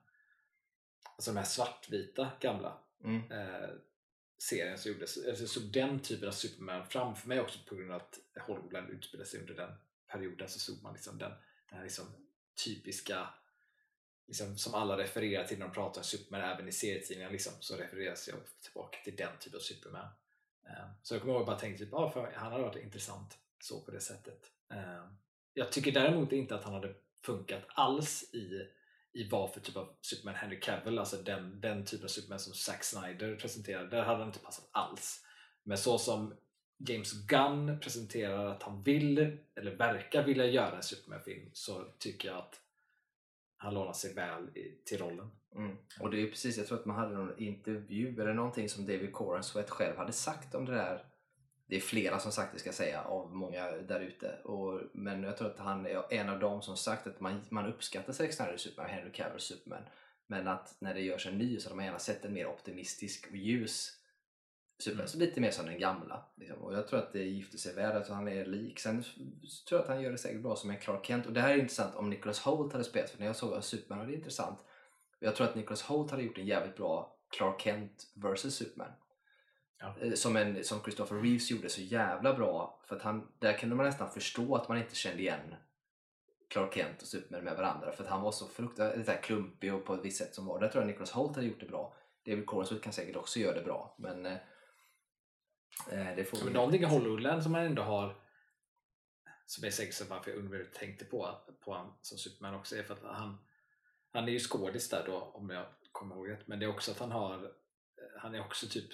alltså de här svartvita gamla Mm. eh, serien som gjordes. Alltså, jag såg den typen av Superman framför mig också på grund av att Hollywoodland utspelade sig under den perioden så såg man liksom den, den här liksom typiska liksom, som alla refererar till när de pratar om Superman även i serietidningar liksom, så refereras jag tillbaka till den typen av Superman. Eh, så jag kommer ihåg att jag bara tänkte typ, ah, han hade varit intressant så på det sättet. Eh, jag tycker däremot inte att han hade funkat alls i, i vad för typ av Superman Henry Cavill, alltså den, den typen av Superman som Zack Snyder presenterade, där hade han inte passat alls. Men så som James Gunn presenterar att han vill, eller verkar vilja göra en Superman-film så tycker jag att han lånar sig väl i, till rollen. Mm. Och det är precis, jag tror att man hade någon intervju eller någonting som David Corensweatt själv hade sagt om det där. Det är flera som sagt det ska jag säga av många där ute. Men jag tror att han är en av dem som sagt att man, man uppskattar Zack Snyder Superman, Henry Cavill Superman. Men att när det görs en ny så hade man gärna sett en mer optimistisk och ljus Superman. Mm. Så lite mer som den gamla. Liksom. Och jag tror att det gifter sig väl, att han är lik. Sen tror jag att han gör det säkert bra som en Clark Kent. Och det här är intressant om Nicholas Holt hade spelat, för när jag såg Superman var det intressant. Jag tror att Nicholas Holt hade gjort en jävligt bra Clark Kent vs Superman. Ja. Eh, Som, en, som Christopher Reeves gjorde så jävla bra. För att han, där kunde man nästan förstå att man inte kände igen Clark Kent och Superman med varandra för att han var så fruktansvärt här klumpig och på ett visst sätt som var. Där tror jag Nicholas Holt hade gjort det bra. David Corenswood kan säkert också göra det bra men eh, eh, det får Men vi- någonting i Hollywoodland som man ändå har som är säkert så varför jag undermedvetet tänkte på, på han som Superman också är för att han han är ju skådis där då om jag kommer ihåg rätt men det är också att han har han är också typ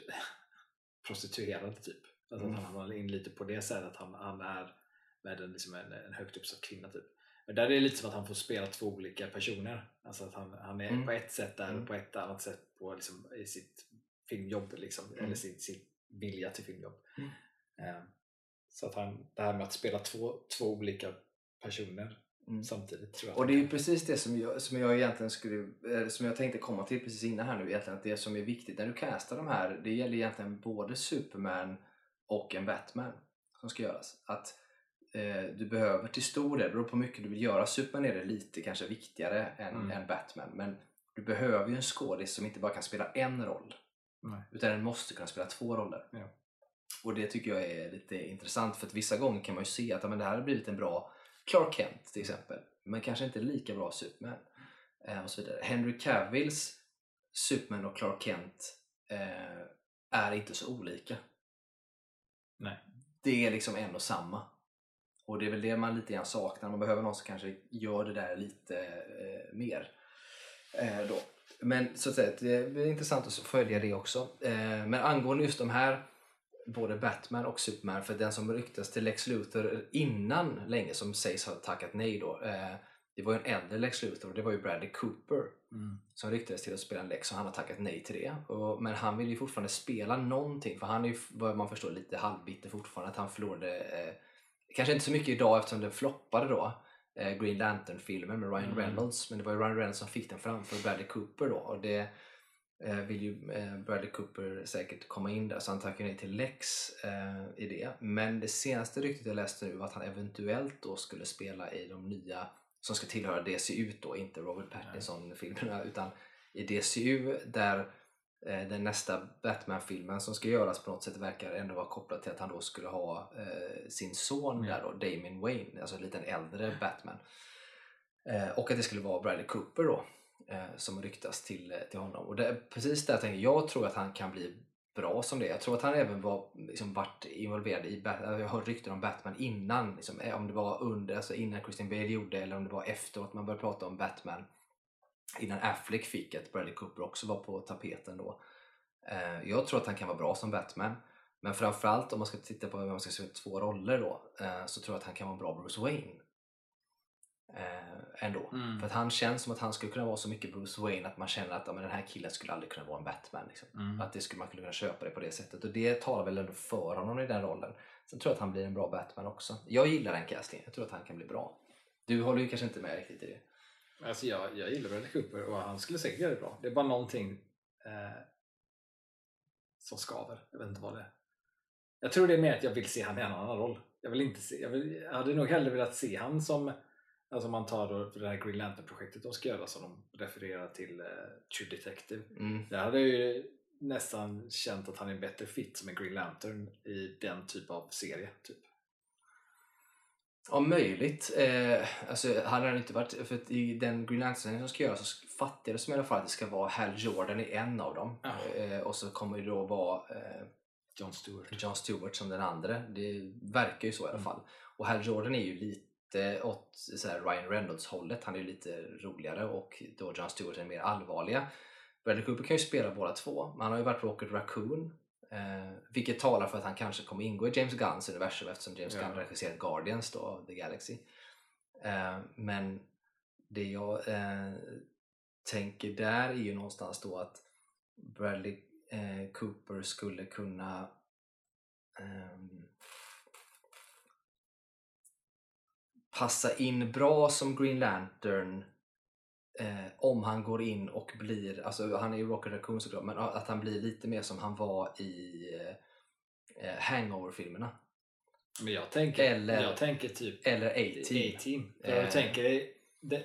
prostituerad typ alltså Mm. att han har in lite på det sättet att han, han är med en, liksom en, en högt uppsatt kvinna typ men där är det lite som att han får spela två olika personer alltså att han, han är Mm. på ett sätt där Mm. och på ett annat sätt på, liksom, i sitt filmjobb liksom, Mm. eller sin, sin vilja till filmjobb Mm. Eh, Så att han, det här med att spela två, två olika personer Mm. samtidigt tror jag Och det är ju precis det som jag, som jag egentligen skulle, eh, som jag tänkte komma till precis innan här nu egentligen, att det som är viktigt när du castar de här, det gäller egentligen både Superman och en Batman som ska göras. Att eh, du behöver till stor del, beror på hur mycket du vill göra, Superman är det lite kanske viktigare än, Mm. än Batman, men du behöver ju en skådis som inte bara kan spela en roll, Nej. utan den måste kunna spela två roller. Ja. Och det tycker jag är lite intressant för att vissa gånger kan man ju se att men det här har blivit en bra Clark Kent till exempel, men kanske inte lika bra Superman. Eh, och så vidare. Henry Cavills Superman och Clark Kent eh, är inte så olika. Nej. Det är liksom en och samma. Och det är väl det man lite grann saknar. Man behöver någon som kanske gör det där lite eh, mer. Eh, då. Men så att säga, det blir intressant att följa det också. Eh, men angående just de här både Batman och Superman, för den som ryktas till Lex Luthor innan länge som sägs ha tackat nej då. Eh, det var ju en äldre Lex Luthor och det var ju Bradley Cooper Mm. som ryktades till att spela en Lex och han har tackat nej till det. Och, men han vill ju fortfarande spela någonting för han är ju vad man förstår lite halvbitter fortfarande att han förlorade, eh, kanske inte så mycket idag eftersom den floppade då, eh, Green Lantern-filmen med Ryan Mm. Reynolds. Men det var ju Ryan Reynolds som fick den framför Bradley Cooper då och det vill ju eh, Bradley Cooper säkert komma in där så han tackar nej till Lex eh, i det. Men det senaste ryktet jag läste nu var att han eventuellt då skulle spela i de nya som ska tillhöra DCU då, inte Robert Pattinson-filmerna utan i DCU där eh, den nästa Batman-filmen som ska göras på något sätt verkar ändå vara kopplad till att han då skulle ha eh, sin son Mm. där då, Damien Wayne, alltså en liten äldre Batman. Eh, och att det skulle vara Bradley Cooper då eh, som ryktas till, eh, till honom. Och det, är precis där tänker jag, jag tror att han kan bli bra som det. Jag tror att han även var, liksom, varit involverad i, Batman, jag har hört rykten om Batman innan, liksom, eh, om det var under, alltså innan Christian Bale gjorde eller om det var efteråt man började prata om Batman. Innan Affleck fick att Bradley Cooper också var på tapeten då. Eh, jag tror att han kan vara bra som Batman. Men framförallt om man ska titta på vem man ska se två roller då, eh, så tror jag att han kan vara en bra Bruce Wayne. Eh, Ändå. Mm. För att han känns som att han skulle kunna vara så mycket Bruce Wayne att man känner att ja, men den här killen skulle aldrig kunna vara en Batman. Liksom. Mm. Att det skulle man skulle kunna köpa det på det sättet. Och det talar väl ändå för honom i den rollen. Sen tror jag att han blir en bra Batman också. Jag gillar den castingen. Jag tror att han kan bli bra. Du håller ju kanske inte med riktigt i det. Alltså jag, jag gillar Bradley Cooper och han skulle säkert göra det bra. Det är bara någonting eh, som skaver. Jag vet inte vad det är. Jag tror det är mer att jag vill se han i en annan roll. Jag, vill inte se, jag, vill, jag hade nog hellre velat se han som Alltså om man tar då det här Green Lantern-projektet de ska göra som de refererar till eh, True Detective. Mm. Där hade jag ju nästan känt att han är en bättre fit som en Green Lantern i den typ av serie. Typ. Ja, möjligt. Eh, alltså, han inte varit, för i den Green Lantern som ska göras så fattar det som i alla fall att det ska vara Hal Jordan i en av dem. Ja. Eh, och så kommer det då vara eh, John Stewart. John Stewart som den andra. Det verkar ju så i alla Mm. fall. Och Hal Jordan är ju lite åt så Ryan Reynolds hållet. Han är ju lite roligare och då John Stewart är mer allvarliga. Bradley Cooper kan ju spela båda två. Men han har ju varit Rocket Raccoon. Eh, vilket talar för att han kanske kommer ingå i James Gunns universum eftersom James Ja. Gunn regisserat Guardians då, av The Galaxy. Eh, men det jag eh, tänker där är ju någonstans då att Bradley eh, Cooper skulle kunna ehm, passa in bra som Green Lantern eh, om han går in och blir, alltså han är ju Rocket Raccoon såklart, men att han blir lite mer som han var i eh, Hangover-filmerna. Men jag tänker, Eller- jag tänker typ Eller A-Team. A-Team. Eh. jag tänker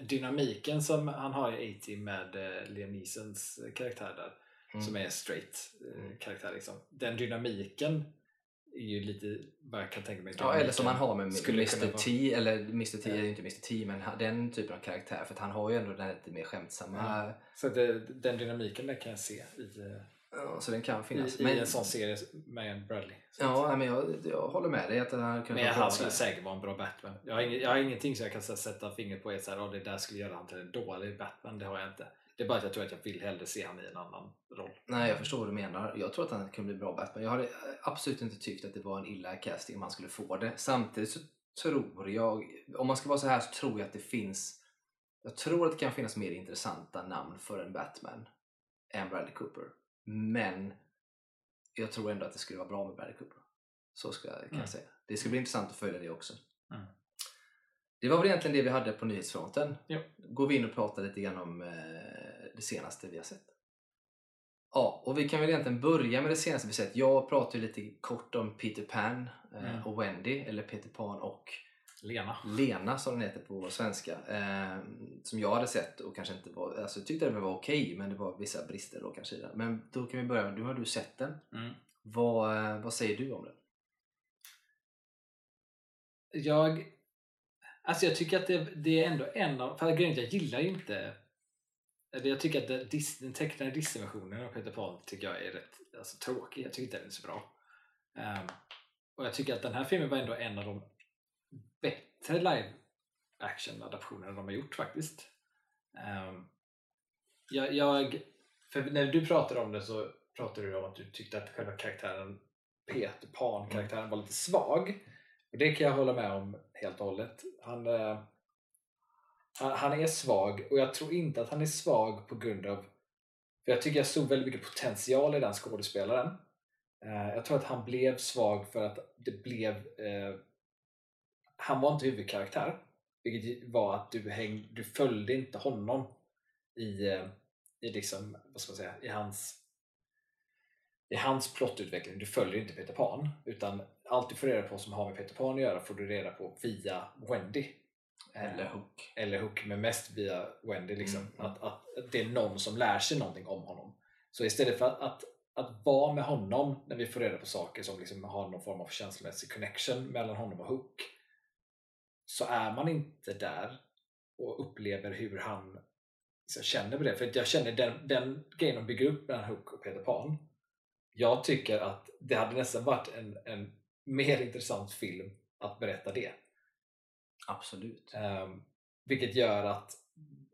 dynamiken som han har i A-Team med eh, Liam Neesons eh, karaktär där Mm. som är straight eh, karaktär liksom. Den dynamiken är ju lite vad jag kan tänka mig. Ja, eller som han har med Mr T, eller Mr T Ja. är inte Mr T, men den typen av karaktär. För han har ju ändå den här lite mer skämtsamma, Så det, den dynamiken där kan jag se i, eh, ja, så den kan finnas. i, i en sån serie med Bradley. Ja, men jag, jag håller med dig att han kunde Men han skulle säkert vara en bra Batman. Jag har, ing, jag har ingenting som jag kan sätta fingret på. Att så här, "Åh, det där skulle göra han till en dålig Batman. Det har jag inte. Det är bara att jag tror att jag vill hellre se han i en annan roll. Nej, jag förstår vad du menar. Jag tror att han kunde bli bra Batman. Jag hade absolut inte tyckt att det var en illa casting om han skulle få det. Samtidigt så tror jag, om man ska vara så här så tror jag att det finns jag tror att det kan finnas mer intressanta namn för en Batman än Bradley Cooper. Men jag tror ändå att det skulle vara bra med Bradley Cooper. Så ska, kan Mm. jag säga. Det ska bli intressant att följa det också. Mm. Det var väl egentligen det vi hade på nyhetsfronten. Ja. Går vi in och pratar lite grann om eh, det senaste vi har sett. Ja, och vi kan väl egentligen börja med det senaste vi sett. Jag pratade lite kort om Peter Pan eh, Mm. och Wendy, eller Peter Pan och Lena. Lena som den heter på svenska. Eh, som jag hade sett och kanske inte var, alltså jag tyckte den var okej men det var vissa brister då kanske i den. Men då kan vi börja med, nu har du sett den. Mm. Vad, eh, vad säger du om den? Jag, alltså jag tycker att det, det är ändå en av, för grejen jag gillar ju inte eller jag tycker att den, den tecknade Disney-versionen av Peter Pan tycker jag är rätt alltså, tråkig. Jag tycker inte den är så bra. Um, och jag tycker att den här filmen var ändå en av de bättre live action adaptionerna de har gjort faktiskt. Um, jag, jag, för när du pratade om det så pratade du om att du tyckte att själva karaktären Peter Pan-karaktären var lite svag. Och det kan jag hålla med om helt och hållet. Han, uh, han, är svag och jag tror inte att han är svag på grund av... För jag tycker jag såg väldigt mycket potential i den skådespelaren. Eh, jag tror att han blev svag för att det blev... Eh, han var inte huvudkaraktär. Vilket var att du, häng, du följde inte honom i, eh, i, liksom, vad ska man säga, i hans i hans plottutveckling, du följer inte Peter Pan utan allt du får reda på som har med Peter Pan att göra får du reda på via Wendy. Eller Hook? eller Hook, men mest via Wendy. Liksom. Mm. Att, att det är någon som lär sig någonting om honom. Så istället för att, att, att vara med honom när vi får reda på saker som liksom har någon form av känslomässig connection mellan honom och Hook så är man inte där och upplever hur han så jag känner på det. För jag känner den, den grejen de bygger upp mellan Hook och Peter Pan jag tycker att det hade nästan varit en, en mer intressant film att berätta det. Absolut. Ehm, vilket gör att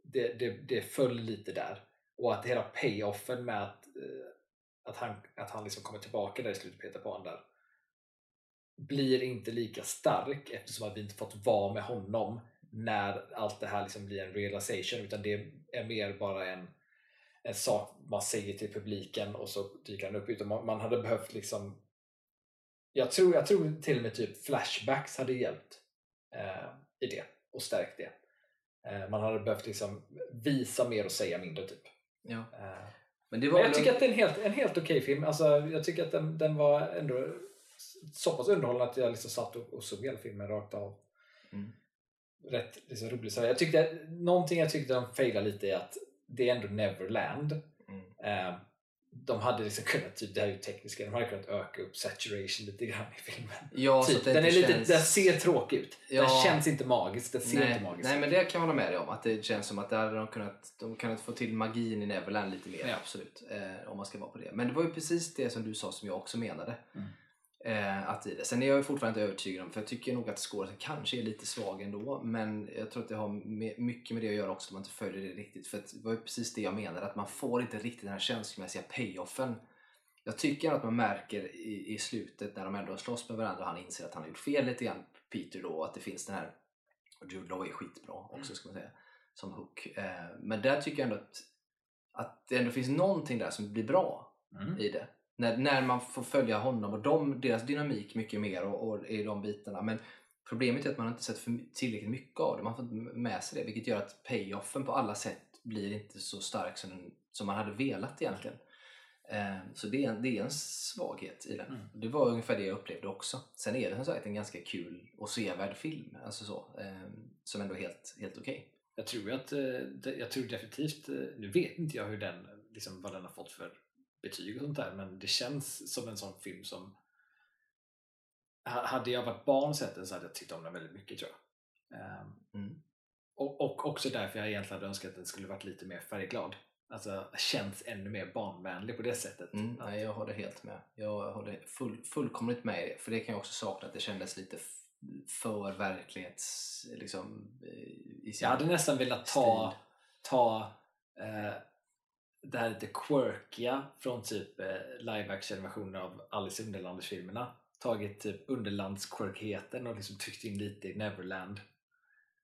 det, det, det föll lite där. Och att hela payoffen med att, eh, att han, att han liksom kommer tillbaka där i slutet, Peter Pan där, blir inte lika stark eftersom att vi inte fått vara med honom när allt det här liksom blir en realization utan det är mer bara en, en sak man säger till publiken och så dyker han upp. Utan man, man hade behövt liksom jag tror, jag tror till och med typ flashbacks hade hjälpt i det och stärkt det. Eh, man hade behövt liksom visa mer och säga mindre typ. Ja. Eh, Men det var men jag väl tycker en- att det är en helt, en helt okej film. Alltså, jag tycker att den, den var ändå så pass underhållande att jag liksom satt och, och såg hela filmen rakt av. Mm. Rätt liksom, roligt. Så jag tyckte, någonting jag tyckte de failade lite är att det är ändå Neverland. Mm. Eh, de hade liksom kunnat, typ, det här är ju tekniska, de hade kunnat öka upp saturation lite grann i filmen. Ja, Typ, den, är lite, känns... den ser tråkig ut. Ja. Den känns inte magisk. Den ser nej, inte magisk nej, men det kan jag hålla med dig om. Att det känns som att där hade de kunnat, de kunnat få till magin i Neverland lite mer. Ja. Absolut. Eh, om man ska vara på det. Men det var ju precis det som du sa som jag också menade. Mm. Eh, att i det. Sen är jag fortfarande inte övertygad om, för jag tycker nog att skådisen kanske är lite svag ändå. Men jag tror att det har mycket med det att göra också, att man inte följer det riktigt. För det var ju precis det jag menade, att man får inte riktigt den här känslomässiga payoffen. Jag tycker att man märker i, i slutet när de ändå slåss med varandra och han inser att han har gjort fel lite grann, Peter då, att det finns den här, och Jude Law är skitbra också ska man säga, som Hook. Eh, men där tycker jag ändå att, att det ändå finns någonting där som blir bra Mm. i det. När, när man får följa honom och dem, deras dynamik mycket mer och, och i de bitarna. Men problemet är att man inte sett för, tillräckligt mycket av det. Man har fått med sig det vilket gör att payoffen på alla sätt blir inte så stark som, som man hade velat egentligen. Eh, så det är, en, det är en svaghet i den. Mm. Det var ungefär det jag upplevde också. Sen är det som sagt en ganska kul och sevärd film. Alltså så, eh, som ändå är helt, helt okej. Jag tror att, eh, jag tror definitivt, nu vet inte jag hur den, liksom, vad den har fått för betyg och sånt där, men det känns som en sån film som ha- hade jag varit barn och sett den så hade jag tyckt om den väldigt mycket tror jag. Ehm, Mm. och, och också därför jag egentligen hade önskat att den skulle varit lite mer färgglad. Alltså känts ännu mer barnvänlig på det sättet. Mm, Att- nej, jag håller helt med. Jag håller full, fullkomligt med det. För det kan jag också sakna, att det kändes lite för verklighets... Liksom, eh, Jag hade nästan velat ta, stil. ta eh, det här lite quirkiga från typ eh, live action versioner av Alice i Underlandet-filmerna. Tagit typ Underlands-quirkigheten och liksom tryckt in lite i Neverland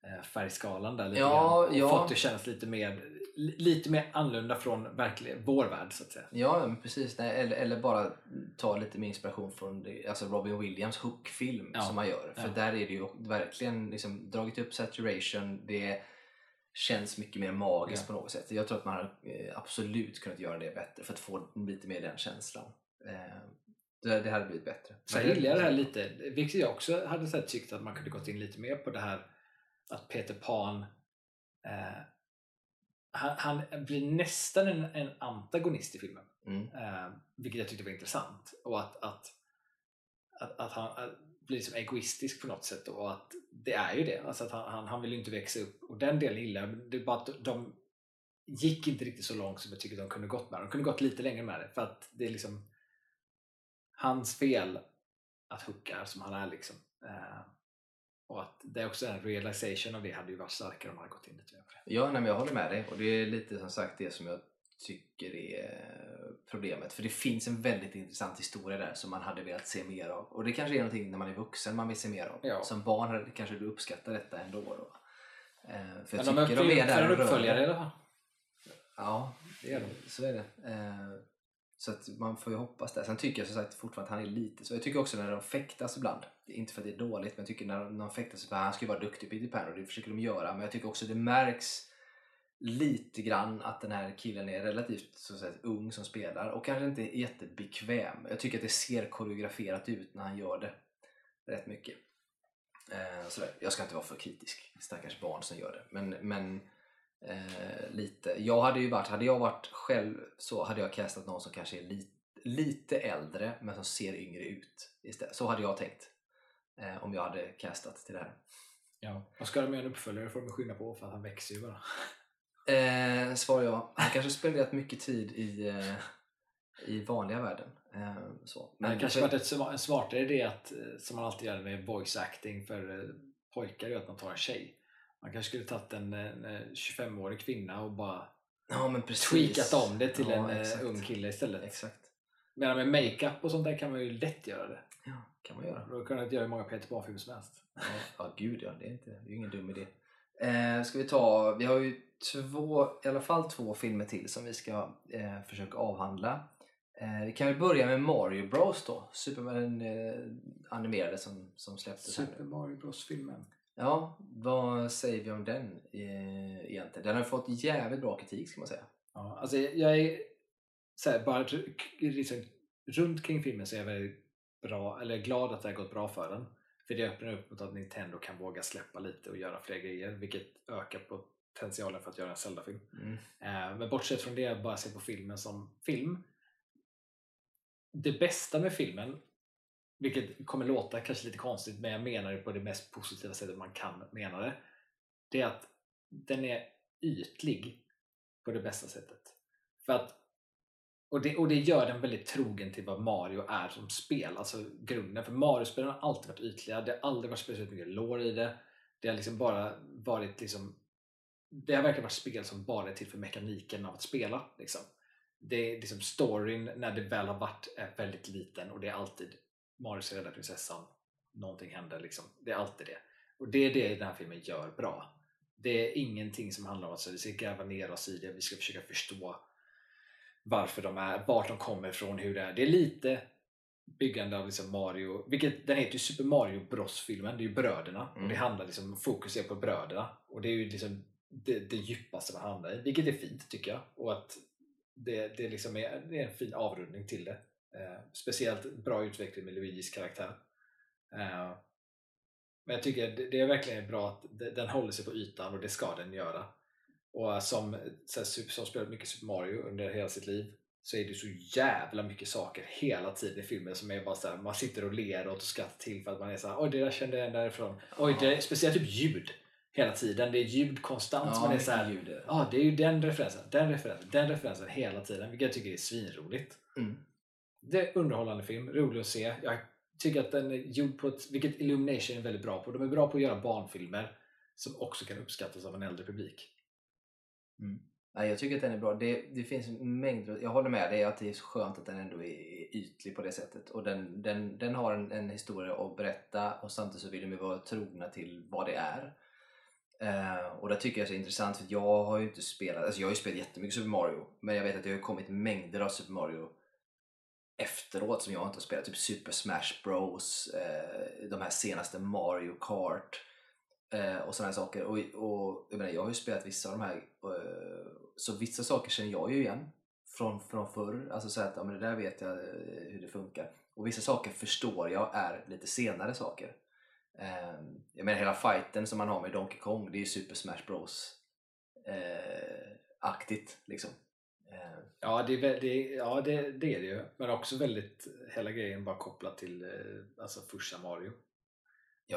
eh, färgskalan där lite Ja, grann. Och ja. fått det kännas lite mer, li- lite mer annorlunda från verklig, vår värld så att säga. Ja, men precis. Nej, eller, eller bara ta lite mer inspiration från det, alltså Robin Williams Hook-film Ja, som man gör. För där är det ju verkligen liksom dragit upp saturation. Det känns mycket mer magiskt Ja. på något sätt. Jag tror att man har eh, absolut kunnat göra det bättre för att få lite mer den känslan. Eh, Det, det hade blivit bättre. Jag gillar det här lite, vilket jag också hade så tyckt att man kunde gått in lite mer på det här att Peter Pan eh, han, han blir nästan en, en antagonist i filmen. Mm. Eh, vilket jag tyckte var intressant. Och att, att, att, att han att blir liksom egoistisk på något sätt. Och att det är ju det. Alltså att han, han, han vill ju inte växa upp. Och den delen gillar jag. Det är bara att de gick inte riktigt så långt som jag tycker de kunde gått med. De kunde gått lite längre med det. För att det är liksom hans fel att Hook är som han är. Liksom. Eh, och att det är också en realization av det hade ju varit starkare om han hade gått in lite mer på det. Ja, nej, men jag håller med dig. Och det är lite som sagt det som jag tycker är problemet. För det finns en väldigt intressant historia där som man hade velat se mer av. Och det kanske är någonting när man är vuxen man vill se mer av. Ja. Som barn kanske du uppskattar detta ändå. Då. Eh, för jag Men de tycker de är där en uppföljare i alla fall. Ja, Det är de. så är det. Eh, så att man får ju hoppas det. Sen tycker jag som sagt fortfarande att han är lite så. Jag tycker också när de fäktas ibland, inte för att det är dåligt, men jag tycker när de, när de fäktas, för han ska ju vara duktig Peter Pan och det försöker de göra. Men jag tycker också det märks lite grann att den här killen är relativt så att säga, ung som spelar och kanske inte är jättebekväm. Jag tycker att det ser koreograferat ut när han gör det rätt mycket. Eh, sådär. Jag ska inte vara för kritisk, stackars barn som gör det. Men, men eh, lite. Jag hade ju varit, hade jag varit själv så hade jag castat någon som kanske är lite, lite äldre men som ser yngre ut istället. Så hade jag tänkt. Eh, om jag hade castat till det här. Ja. Och ska de göra en uppföljare får de skynda på för att han växer ju bara. Eh, svar ja. Han kanske spenderat mycket tid i, eh, i vanliga världen. Eh, så. Men det kanske varit en smartare idé att, eh, som man alltid gör med voice acting för eh, pojkar, är att man tar en tjej. Man kanske skulle tagit en, en eh, 25-årig kvinna och bara ja, men precis. tweakat om det till Ja, en eh, exakt. ung kille istället. Exakt. Medan med makeup och sånt där kan man ju lätt göra det. Ja, kan man göra. Då kan man göra hur många Peter Pan-filmer som helst. Ja, ja gud ja, det är, inte, det är ingen dum idé. Eh, ska vi ta, vi har ju två, i alla fall två filmer till som vi ska eh, försöka avhandla. Eh, vi kan väl börja med Mario Bros då, Superman eh, animerade som, som släpptes Super. Mario Bros-filmen. Ja, vad säger vi om den eh, egentligen? Den har fått jävligt bra kritik ska man säga. Ja, alltså jag är så här, bara liksom, runt kring filmen så är jag väldigt bra, eller glad att det har gått bra för den. För det öppnar upp mot att Nintendo kan våga släppa lite och göra fler grejer, vilket ökar potentialen för att göra en Zelda-film. Mm. Eh, Men bortsett från det, bara se på filmen som film. Det bästa med filmen, vilket kommer låta kanske lite konstigt, men jag menar det på det mest positiva sättet man kan mena det. Det är att den är ytlig på det bästa sättet. För att, och, det, och det gör den väldigt trogen till vad Mario är som spel, alltså grunden. För Mario-spelen har alltid varit ytliga, det har aldrig varit speciellt mycket lår i det. Det har liksom bara varit liksom det har verkligen varit spel som bara är till för mekaniken av att spela. Liksom. Det är liksom storyn när det väl har varit är väldigt liten och det är alltid Marius räddar prinsessan, någonting händer. Liksom. Det är alltid det. Och det är det den här filmen gör bra. Det är ingenting som handlar om att så, vi ska gräva ner oss i det, vi ska försöka förstå varför de är, vart de kommer ifrån, hur det är. Det är lite byggande av liksom Mario, vilket den heter ju Super Mario Bros-filmen, det är ju bröderna och Mm. det handlar liksom, fokus är på bröderna och det är ju liksom det, det djupaste man hamnar i, vilket är fint tycker jag och att det, det, liksom är, det är en fin avrundning till det. Eh, speciellt bra utveckling med Luigis karaktär. Eh, men jag tycker det, det är verkligen bra att den håller sig på ytan och det ska den göra. Och som, så här, super- som spelat mycket Super Mario under hela sitt liv så är det så jävla mycket saker hela tiden i filmen som är bara så här, man sitter och ler och skrattar till för att man är så här, oj det där kände jag därifrån. Oj, det är speciellt typ ljud hela tiden. Det är ljud konstant. så man är så här. Ja, det är ju den referensen, den referensen, den referensen hela tiden. Vilket jag tycker är svinroligt. Mm. Det är underhållande film, rolig att se. Jag tycker att den är gjord på ett, vilket Illumination är väldigt bra på. De är bra på att göra barnfilmer som också kan uppskattas av en äldre publik. Mm. Nej, jag tycker att den är bra. Det, det finns mängder, jag håller med dig att det är så skönt att den ändå är ytlig på det sättet. Och den, den, den har en, en historia att berätta och samtidigt så vill de ju vara trogna till vad det är. Uh, och det tycker jag är så intressant för jag har ju inte spelat, alltså jag har ju spelat jättemycket Super Mario men jag vet att det har kommit mängder av Super Mario efteråt som jag inte har spelat. Typ Super Smash Bros, uh, de här senaste Mario Kart uh, och sådana saker. Och, och jag, menar, jag har ju spelat vissa av de här, så vissa saker känner jag ju igen från, från förr. Alltså så att ja, men det där vet jag eh, hur det funkar. Och vissa saker förstår jag är lite senare saker. Eh, jag menar hela fighten som man har med Donkey Kong, det är ju Super Smash Bros eh, aktigt liksom. Eh, Ja, det, är, det, ja det, det är det ju. Men också väldigt, hela grejen bara kopplat till eh, alltså första Mario.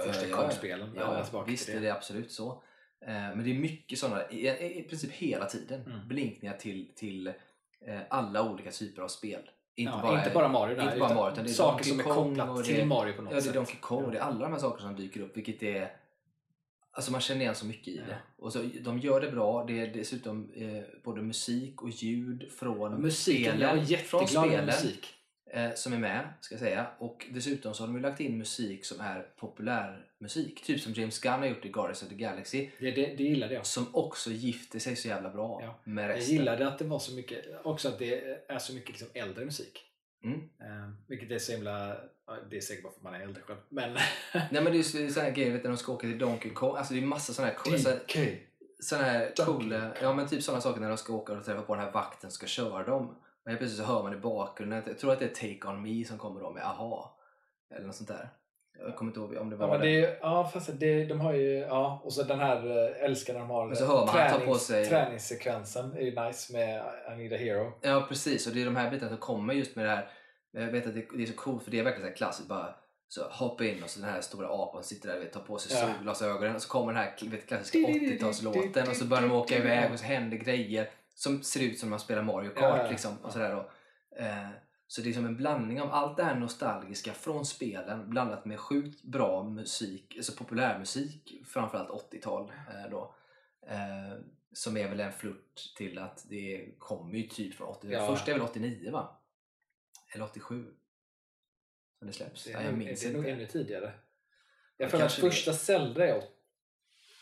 Första Kong-spelen. Ja, Alla ja, tillbaka visst till är det absolut så. Eh, Men det är mycket sådana, i, princip hela tiden, Mm. blinkningar till, till eh, alla olika typer av spel. Inte, ja, bara, inte bara Mario där, inte bara Mario, utan det är saker Donkey som är kopplat till Mario på något Ja, det är sätt. Donkey Kong, det är alla de här sakerna som dyker upp, vilket är Alltså man känner igen så mycket i Ja. det. Och så, de gör det bra, det är dessutom eh, både musik och ljud från Musiken, jag är spelen, jätteglad spelen musik. Eh, som är med, ska jag säga. Och dessutom så har de ju lagt in musik som är populärmusik. Typ som James Gunn har gjort i Guardians of the Galaxy. Det, det, det gillade jag. Som också gifter sig så jävla bra Ja. med Jag resten. gillade att det var så mycket, också att det är så mycket liksom äldre musik. Mm. Eh, vilket är så himla, det är säkert bara för att man är äldre själv. Men Nej men det är ju så- såna här grejer, vet du, när de ska åka till Donkey Kong. Alltså det är massa såna här, coola- så här, DK. såna här coola, ja men typ sådana saker när de ska åka och träffa på den här vakten som ska köra dem. Och helt plötsligt så hör man i bakgrunden, jag tror att det är Take On Me som kommer då med AHA. Eller något sånt där. Jag kommer inte ihåg om det var Ja, men det. är- ja fast det, de har ju, ja, och så den här äh, älskar de har Men så hör man ta på sig- träningssekvensen är ju nice med I need a hero. Ja precis, och det är de här bitarna som kommer just med det här. Jag vet att det, det är så coolt för det är verkligen så klassiskt. Bara så hoppa in och så den här stora apan sitter där och tar på sig Ja. solglasögonen och så kommer den här vet, klassiska 80-talslåten och så börjar de åka iväg och så händer grejer som ser ut som när man spelar Mario Kart. Ja, ja, liksom, ja. och sådär då. Eh, så det är som en blandning av allt det här nostalgiska från spelen blandat med sjukt bra musik, alltså populärmusik, framförallt 80-tal eh, då. Eh, som är väl en flört till att det kommer ju typ från 80 Ja. Först är väl 89 va? Eller 87? Som det släpps. Det ja, är, jag nog, minns det är nog ännu tidigare. Ja, Jag mig att första Zelda är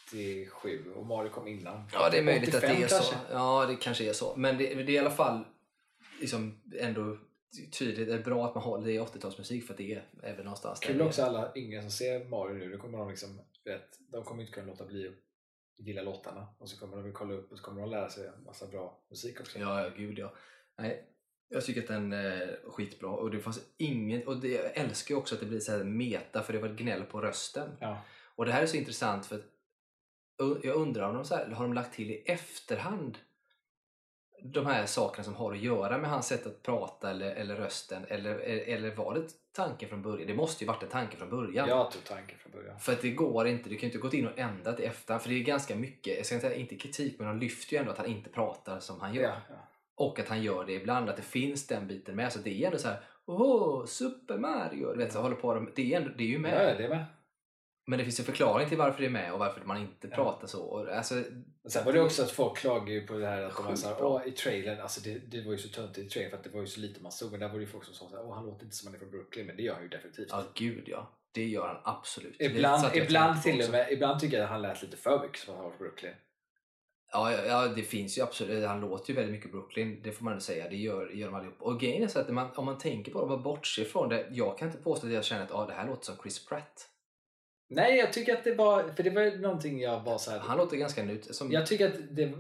87 och Mario kom innan. Ja, det är möjligt att det 85 är så. kanske. Ja, det kanske är så. Men det, det är i alla fall liksom ändå tydligt. Det är bra att man håller det i 80-talsmusik för att det är även någonstans där Kul det är. också alla yngre som ser Mario nu, då kommer de liksom, vet, de kommer inte kunna låta bli att gilla låtarna och så kommer de kolla upp och så kommer de lära sig en massa bra musik också. Ja, ja, gud ja. Nej, jag tycker att den är skitbra och det fanns ingen, och det, jag älskar ju också att det blir så här meta för det var ett gnäll på rösten. Ja. Och det här är så intressant för att jag undrar om de så här, har de lagt till i efterhand de här sakerna som har att göra med hans sätt att prata eller, eller rösten eller, eller var det tanken från början? Det måste ju varit en tanke från början. Jag tog tanken från början. För att det går inte, du kan ju inte gått in och ändrat i efterhand för det är ganska mycket, jag ska inte säga inte kritik men de lyfter ju ändå att han inte pratar som han gör. Ja, ja. Och att han gör det ibland, att det finns den biten med. Så det är ändå så här, åh, Super Mario! Du vet, så håller på, de- det är, ändå, det är ju med. ja, det är med. Men det finns en förklaring till varför det är med och varför man inte Ja. pratar så. Och, alltså, Men sen var det också att folk klagade ju på det här att de bra. åh i trailern, alltså det, det var ju så tunt i trailern för att det var ju så lite man såg. Men där var det ju folk som sa såhär, åh han låter inte som han är från Brooklyn. Men det gör han ju definitivt. ja, gud ja. Det gör han absolut. Ibland, ibland till och med, ibland tycker jag att han lät lite för mycket som att han var från Brooklyn. Ja, ja, det finns ju absolut. Han låter ju väldigt mycket Brooklyn, det får man ändå säga. Det gör, gör de allihop. Och grejen är så att man, om man tänker på det och bara bortser från det. Jag kan inte påstå att jag känner att ah, det här låter som Chris Pratt. Nej, jag tycker att det var, för det var någonting jag var så här. Han låter ganska nytt. Som, Jag tycker att det,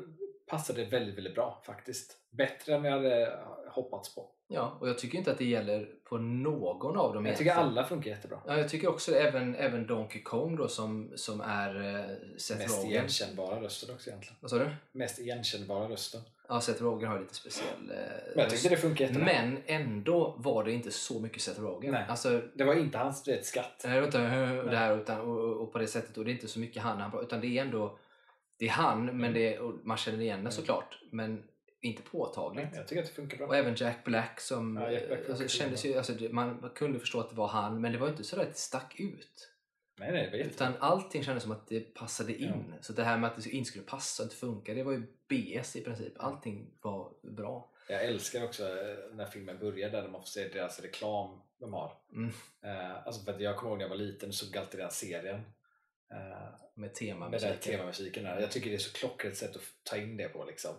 passade väldigt, väldigt bra faktiskt. Bättre än jag hade hoppats på. Ja, och jag tycker inte att det gäller på någon av dem Jag tycker alla funkar jättebra. Ja, jag tycker också även, även Donkey Kong då som, som är eh, Seth Mest Rogen. igenkännbara rösten också egentligen. Vad sa du? Mest igenkännbara rösten. Ja, Seth Rogen har lite speciell eh, Men jag tyckte det funkar jättebra. Men ändå var det inte så mycket Seth Rogen. Nej. Alltså, Det var inte hans vet, skatt. var inte, och det här, utan, och, och på det sättet. Och det är inte så mycket han, han utan det är ändå det är han, men Mm. det och man känner igen det Mm. såklart. Men inte påtagligt. Jag tycker att det funkar bra. Och även Jack Black som Ja, Jack Black alltså, kändes ju, alltså, man kunde förstå att det var han, men det var inte så att det stack ut. Nej, nej, jättebra. Utan allting kändes som att det passade in. Så det här med att det inte skulle passa och inte funka, det var ju BS i princip. Allting var bra. Jag älskar också eh, när filmen börjar där man får se deras reklam de har. Mm. Eh, alltså för att jag kommer ihåg när jag var liten och såg alltid den serien. Eh, Med tema med den temamusiken där. Jag tycker det är så klockrent sätt att ta in det på liksom.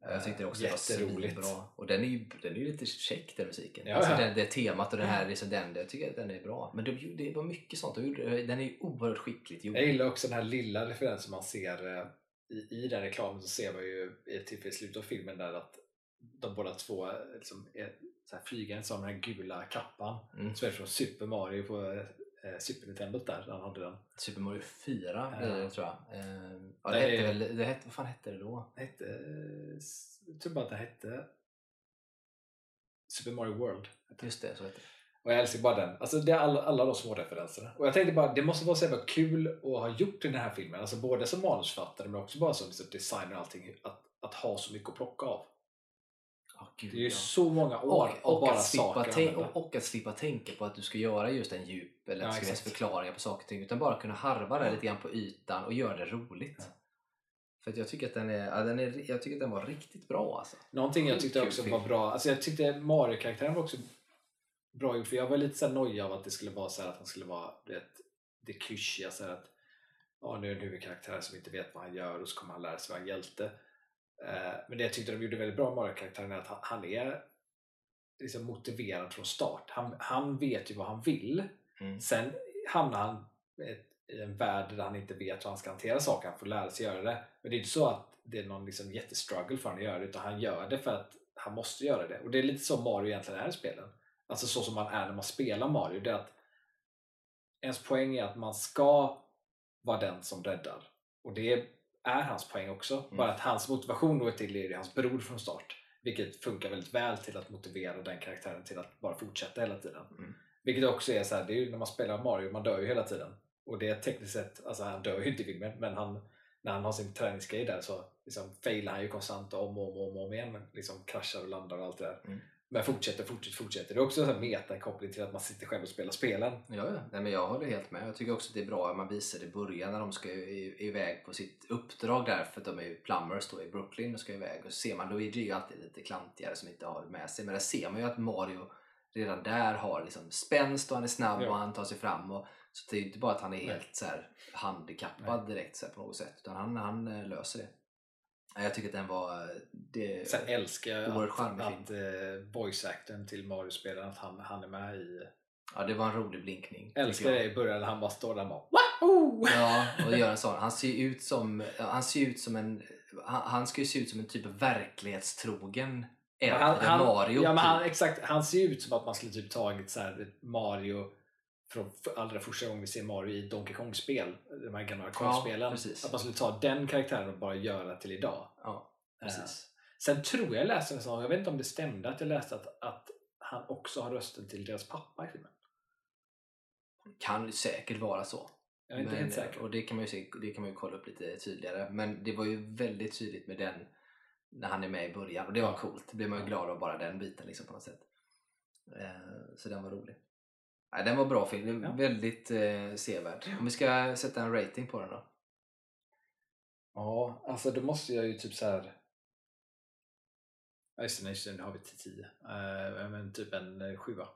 Ja, Jag tyckte det också Jätteroligt. var bra. Och den är ju, den är ju lite check den musiken. Ja, alltså ja. Den, det temat och den här, liksom den, jag tycker att den är bra. Men det, det var mycket sånt. Den är ju oerhört skickligt gjord. Jag gillar också den här lilla referensen man ser eh, i, i den reklamen så ser man ju i slutet av filmen där att de båda två eh, liksom är så här flygande som den här gula kappan Mm. som är från Super Mario på eh, Super Nintendo där, han hade den. Super Mario 4 Ja. blir det, tror jag. Eh, ja, Det det hette väl, det hette, vad fan hette det då? Det hette, eh, jag tror bara att det hette Super Mario World. Just det, så hette det. Och jag älskar bara den. Alltså det är alla, alla de små referenserna. Och jag tänkte bara, det måste vara så jävla kul att ha gjort i den här filmen. Alltså både som manusförfattare men också bara som liksom designer och allting. Att, att ha så mycket att plocka av. Ja, gud, Det är ju ja. så många år och, av och, bara att slippa saker och, och att slippa tänka på att du ska göra just en djup eller Ja, att det ska finnas exakt. förklaringar på saker och ting. Utan bara kunna harva det lite grann på ytan och göra det roligt. Ja. För att jag tycker att den, är, ja, den är, jag tycker att den var riktigt bra alltså. Någonting jag tyckte också var bra, alltså jag tyckte Mario-karaktären var också bra gjort för jag var lite så nojig av att det skulle vara så här att han skulle vara vet, det klyschiga så här att ja, nu är det en huvudkaraktär som inte vet vad han gör och så kommer han lära sig vara en hjälte. Eh, men det jag tyckte de gjorde väldigt bra med Mario-karaktären är att han, han är liksom motiverad från start. Han, han vet ju vad han vill. Mm. Sen hamnar han i en värld där han inte vet hur han ska hantera saker. Han får lära sig göra det. Men det är inte så att det är någon liksom jättestruggle för honom att göra det utan han gör det för att han måste göra det. Och det är lite så Mario egentligen är i spelen. Alltså så som man är när man spelar Mario. Det är att ens poäng är att man ska vara den som räddar. Och det är hans poäng också. Mm. Bara att hans motivation då är till är hans bror från start. Vilket funkar väldigt väl till att motivera den karaktären till att bara fortsätta hela tiden. Mm. Vilket också är så här, det är ju när man spelar Mario, man dör ju hela tiden. Och det är tekniskt sett, alltså han dör ju inte i filmen, men han, när han har sin träningsgrej där så liksom failar han ju konstant om och om, och om, om igen. Liksom kraschar och landar och allt det där. Mm. Men fortsätter, fortsätter, fortsätter. Det är också en metakoppling till att man sitter själv och spelar spelen. Ja, ja. Nej, men jag håller helt med. Jag tycker också att det är bra att man visar det i början när de ska iväg på sitt uppdrag där för att de är ju plumbers då i Brooklyn och ska iväg och så ser man Luigi är ju alltid lite klantigare som inte har det med sig men där ser man ju att Mario redan där har liksom spänst och han är snabb Ja. och han tar sig fram och så det är ju inte bara att han är Nej. helt så här handikappad direkt så på något sätt utan han, han eh, löser det. Jag tycker att den var eh, det, Sen älskar jag att, eh, voice-actorn till Mario-spelaren, att han, han är med i... ja, det var en rolig blinkning. Älskar jag. det i början när han bara står där och bara Wahoo! Ja, och gör en sån. Han ser ju ut som, han ser ut som en, han, han ska ju se ut som en typ av verklighetstrogen äldre han, han, Mario. ja, men han, typ. exakt, han ser ju ut som att man skulle typ tagit så här Mario från allra första gången vi ser Mario i Donkey Kong-spel, de här gamla arkadspelen. precis. att man skulle ta den karaktären och bara göra till idag. Ja, Eh, precis. Sen tror jag läste en sån, jag vet inte om det stämde att jag läste att, att han också har rösten till deras pappa i filmen. Kan säkert vara så. Jag är inte Men, helt säker. Och det kan, man ju se, det kan man ju kolla upp lite tydligare. Men det var ju väldigt tydligt med den när han är med i början och det var Ja. coolt. Det blev man ju Ja. glad av bara den biten liksom på något sätt. Eh, så den var rolig. Nej, den var bra film, Ja. väldigt eh, sevärd. Om vi ska sätta en rating på den då? Ja, alltså då måste jag ju typ så här. Ja just det, nu har vi till 10. Uh, men typ en uh, sjua.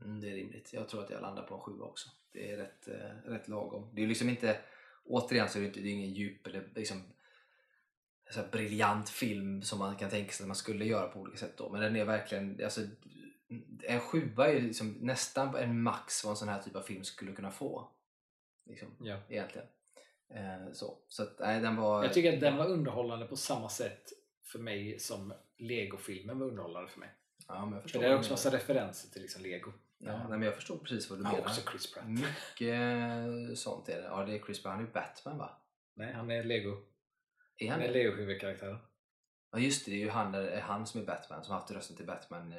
Mm, det är rimligt. Jag tror att jag landar på en sjua också. Det är rätt, eh, rätt lagom. Det är liksom inte, återigen så är det, inte, det är ingen djup eller liksom så här briljant film som man kan tänka sig att man skulle göra på olika sätt då. Men den är verkligen, alltså, en sjua är liksom nästan en max vad en sån här typ av film skulle kunna få. Liksom, Ja. egentligen. Eh, så så att, nej, den var... Jag tycker att den var underhållande på samma sätt för mig som Lego-filmen var underhållande för mig. Ja, men jag För förstår det är också massa referenser till liksom Lego. Ja, nej, men jag förstår precis vad du Ja, menar. också Chris Pratt. Mycket sånt är det. Ja, det är Chris Brown. Han är ju Batman va? Nej, han är Lego. Är Han han är? Lego-huvudkaraktären. Ja just det, det är ju han, han som är Batman som har haft rösten till Batman. Eh,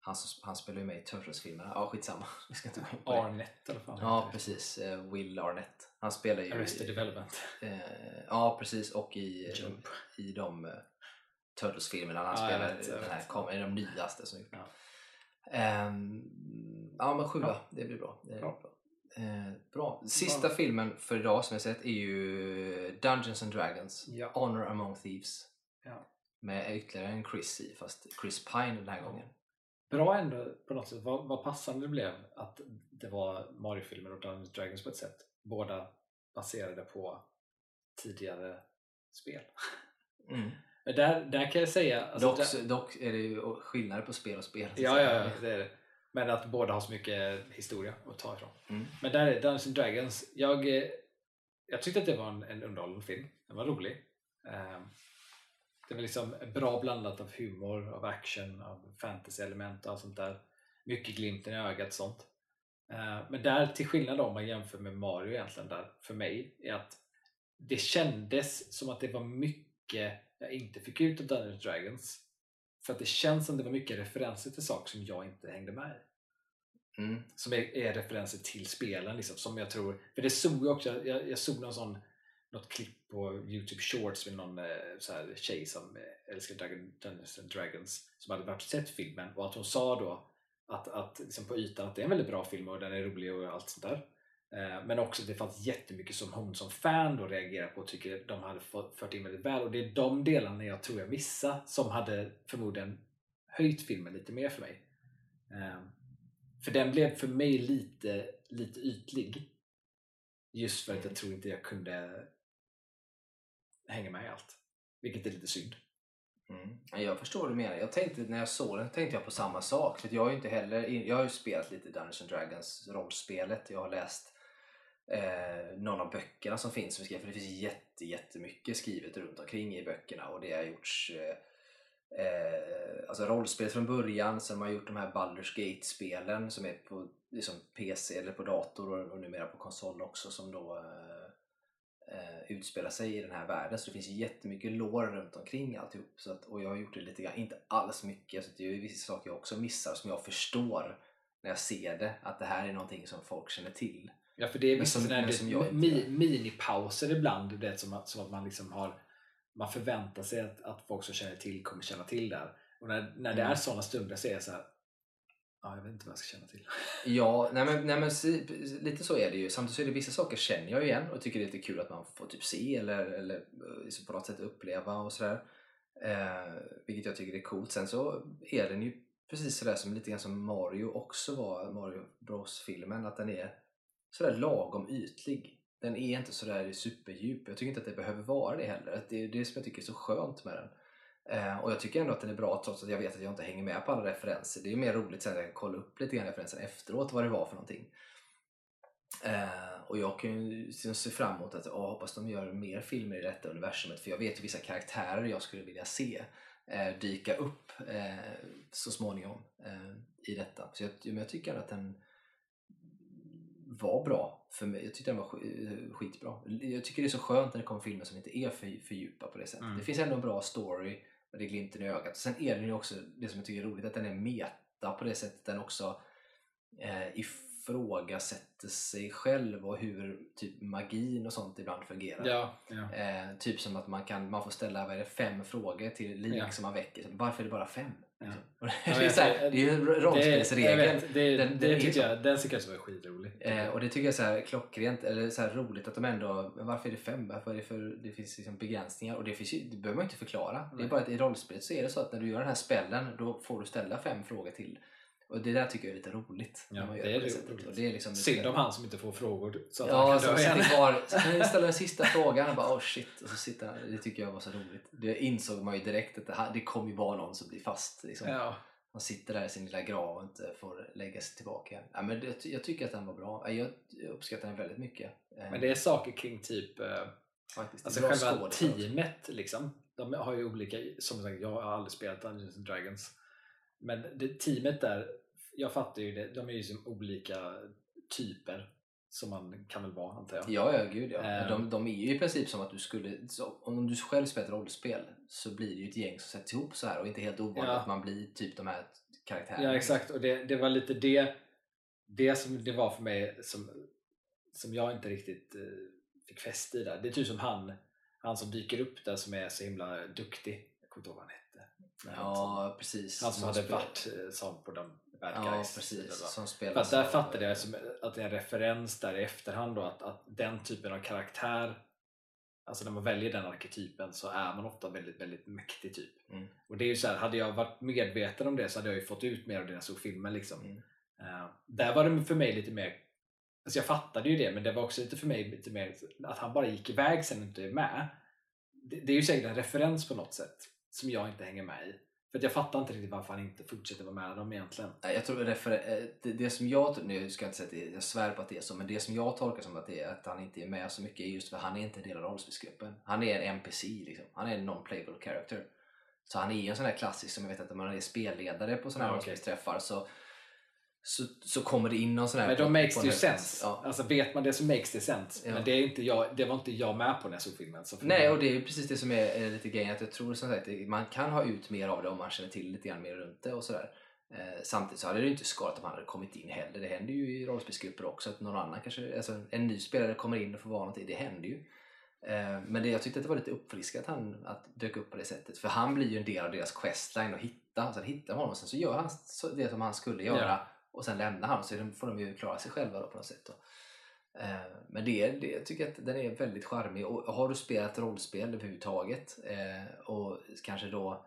han, han spelar ju med i Turtles-filmerna. Ja skitsamma. Vi ska inte gå in på det. Arnett eller vad fan Ja precis, eh, Will Arnett. Han spelar ju Arrested Development. eh, Ja precis och i, Jump. i de eh, Turtles-filmerna. Han Ja, spelar vet, den här, kom, i de nyaste som gjort. Ja. Ehm, ja men sjua, Ja. det blir bra. Det är Bra. bra. Eh, bra. Sista filmen för idag som jag sett är ju Dungeons and Dragons. Ja. Honor Among Thieves. Ja. Med ytterligare en Chris i, fast Chris Pine den här Ja. gången. Bra ändå på något sätt. Vad, vad passande det blev att det var Mario-filmer och Dungeons Dragons på ett sätt. Båda baserade på tidigare spel. Mm. Där, där kan jag säga... alltså dock, där, dock är det ju skillnader på spel och spel. ja, ja, ja, det är det. Men att båda har så mycket historia att ta ifrån. Mm. Men där är Dungeons Dragons. Jag, eh, jag tyckte att det var en, en underhållande film. Den var rolig. Ehm, Det var liksom bra blandat av humor, av action, av fantasy-element och allt sånt där. Mycket glimten i ögat sånt. Eh, Men där, till skillnad om man jämför med Mario egentligen, där för mig, är att det kändes som att det var mycket jag inte fick ut av Dungeons Dragons. För att det känns som det var mycket referenser till saker som jag inte hängde med i Mm. som är, är referenser till spelen. Liksom, som jag tror, för det såg jag också, jag, jag såg någon sån, något klipp på Youtube Shorts med någon eh, så här, tjej som eh, älskar Dragon, Dungeons and Dragons som hade varit sett filmen och att hon sa då att, att liksom på ytan att det är en väldigt bra film och den är rolig och allt sånt där. Eh, Men också att det fanns jättemycket som hon som fan då reagerar på och tycker de hade fört in väldigt väl och det är de delarna jag tror jag missade som hade förmodligen höjt filmen lite mer för mig. För den blev för mig lite, lite ytlig. Just för att jag tror inte jag kunde hänger med i allt. Vilket är lite synd. Mm. Jag förstår vad du menar. Jag tänkte, när jag såg den tänkte jag på samma sak. För jag har ju inte heller, jag har ju spelat lite Dungeons and Dragons rollspelet. Jag har läst eh, någon av böckerna som finns som skrivet. För det finns jätte, jättemycket skrivet runt omkring i böckerna och det har gjorts eh, eh, alltså rollspel från början. Sen har man gjort de här Baldur's Gate-spelen som är på liksom PC eller på dator och, och numera på konsol också som då eh, eh, utspelar sig i den här världen. Så det finns jättemycket lore runt omkring alltihop. Så att, och jag har gjort det lite grann, inte alls mycket. Så det är ju vissa saker jag också missar som jag förstår när jag ser det. Att det här är någonting som folk känner till. Ja, för det är vissa här mi, minipauser ibland. Det som att, som att man liksom har man förväntar sig att, att folk som känner till kommer känna till där. Och när, när det Mm. är sådana stunder så är jag så här. Ja, jag vet inte vad jag ska känna till. Ja, nej men, nej men lite så är det ju. Samtidigt så är det vissa saker känner jag igen och tycker det är lite kul att man får typ se eller, eller eh, liksom på något sätt uppleva och sådär. Eh, vilket jag tycker är coolt. Sen så är den ju precis sådär som lite grann som Mario också var, Mario Bros-filmen, att den är sådär lagom ytlig. Den är inte sådär superdjup. Jag tycker inte att det behöver vara det heller. Det är det som jag tycker är så skönt med den. Eh, och jag tycker ändå att den är bra trots att jag vet att jag inte hänger med på alla referenser. Det är ju mer roligt sen när jag kan kolla upp lite grann referenser efteråt vad det var för någonting. Eh, och jag kan ju liksom se fram emot att åh, hoppas de gör mer filmer i detta universumet för jag vet ju vissa karaktärer jag skulle vilja se eh, dyka upp eh, så småningom eh, i detta. Så jag, men jag tycker att den var bra för mig. Jag tyckte den var sk- skitbra. Jag tycker det är så skönt när det kommer filmer som inte är för, för djupa på det sättet. Mm. Det finns ändå en bra story med det är glimten i ögat. Sen är den ju också, det som jag tycker är roligt, att den är meta på det sättet den också eh, ifrågasätter sig själv och hur typ magin och sånt ibland fungerar. Ja, ja. Eh, typ som att man, kan, man får ställa vad det, fem frågor till lik Ja. som man väcker. Varför är det bara fem? Ja. Liksom. Ja, det, är så här, det är ju en rollspelsregel. Det, Den- det tycker jag, den tycker jag så var skitrolig. Eh, och det tycker jag är så här klockrent, eller så här roligt att de ändå, men varför är det fem? Varför är det för, det finns liksom begränsningar och det, finns ju, det behöver man inte förklara. Det är Nej. bara att i rollspelet så är det så att när du gör den här spellen då får du ställa fem frågor till. Och det där tycker jag är lite roligt. Ja, man det är det roligt. det är liksom lite- Synd om han som inte får frågor så att han Ja, kan som dö igen. kvar. Så kan jag ställa den sista frågan och bara oh shit. Och så sitter han. Det tycker jag var så roligt. Det insåg man ju direkt att det, här, det kommer ju vara någon som blir fast. Liksom. Ja, han sitter där i sin lilla grav och inte får lägga sig tillbaka. Ja, men det, jag tycker att den var bra. Jag, uppskattar den väldigt mycket. Eh, Men det är saker kring typ eh, faktiskt. Alltså själva teamet liksom. De har ju olika, som sagt jag har aldrig spelat Dungeons and Dragons. Men det, teamet där, jag fattar ju det, de är ju som olika typer som man kan väl vara antar jag. Ja, ja, gud ja. Eh. de, de är ju i princip som att du skulle, om du själv spelar ett rollspel så blir det ju ett gäng som sätts ihop så här och inte helt ovanligt Ja. att man blir typ de här karaktärerna. Ja exakt och det, det var lite det, det som det var för mig som, som jag inte riktigt eh, fick fäste i där. Det är typ som han, han som dyker upp där som är så himla duktig. Jag kommer inte ihåg vad han hette. Som- Ja, precis. Han som hade spelar- varit eh, sån på de bad Ja, guys. precis. Som spelar För att där som- fattade jag som att det är en referens där i efterhand då att, att den typen av karaktär Alltså när man väljer den arketypen så är man ofta väldigt, väldigt mäktig typ. Mm. Och det är ju så här, hade jag varit medveten om det så hade jag ju fått ut mer av det när jag såg filmen liksom. Mm. Eh, där var det för mig lite mer Alltså jag fattade ju det men det var också lite för mig lite mer att han bara gick iväg sen inte är med. Det, det är ju säkert en referens på något sätt som jag inte hänger med i. För att jag fattar inte riktigt varför han inte fortsätter vara med dem egentligen. Jag tror refer- eh, det, det som jag, nu ska jag inte säga att det, jag svär på att det är så, men det som jag tolkar som att, det är, att han inte är med så mycket är just för att han är inte en del av rollspelsgruppen. Han är en NPC, liksom. han är en non-playable character. Så han är ju en sån här klassisk som jag vet att om man är spelledare på såna här Ja, okej. rollspelsträffar så, så, så kommer det in någon sån här... Men då makes på det ju en- sense. Ja. Alltså vet man det så makes det sense. Ja. Men det, är inte jag, det var inte jag med på jag såg filmen. Nej, och det är ju precis det som är, är lite grejen. Att jag tror som sagt man kan ha ut mer av det om man känner till lite grann mer runt det och sådär. Eh, samtidigt så hade det ju inte skadat om han hade kommit in heller. Det händer ju i rollspelsgrupper också att någon annan kanske, alltså en ny spelare kommer in och får vara någonting. Det händer ju. Eh, men det, jag tyckte att det var lite uppfriskat att han att dök upp på det sättet. För han blir ju en del av deras questline och hitta. Sen hittar de honom och sen så gör han det som han skulle göra. Ja. Och sen lämnar han så de- får de ju klara sig själva på något sätt. Då. Eh, Men det, det, jag tycker att den är väldigt charmig och har du spelat rollspel överhuvudtaget eh, och kanske då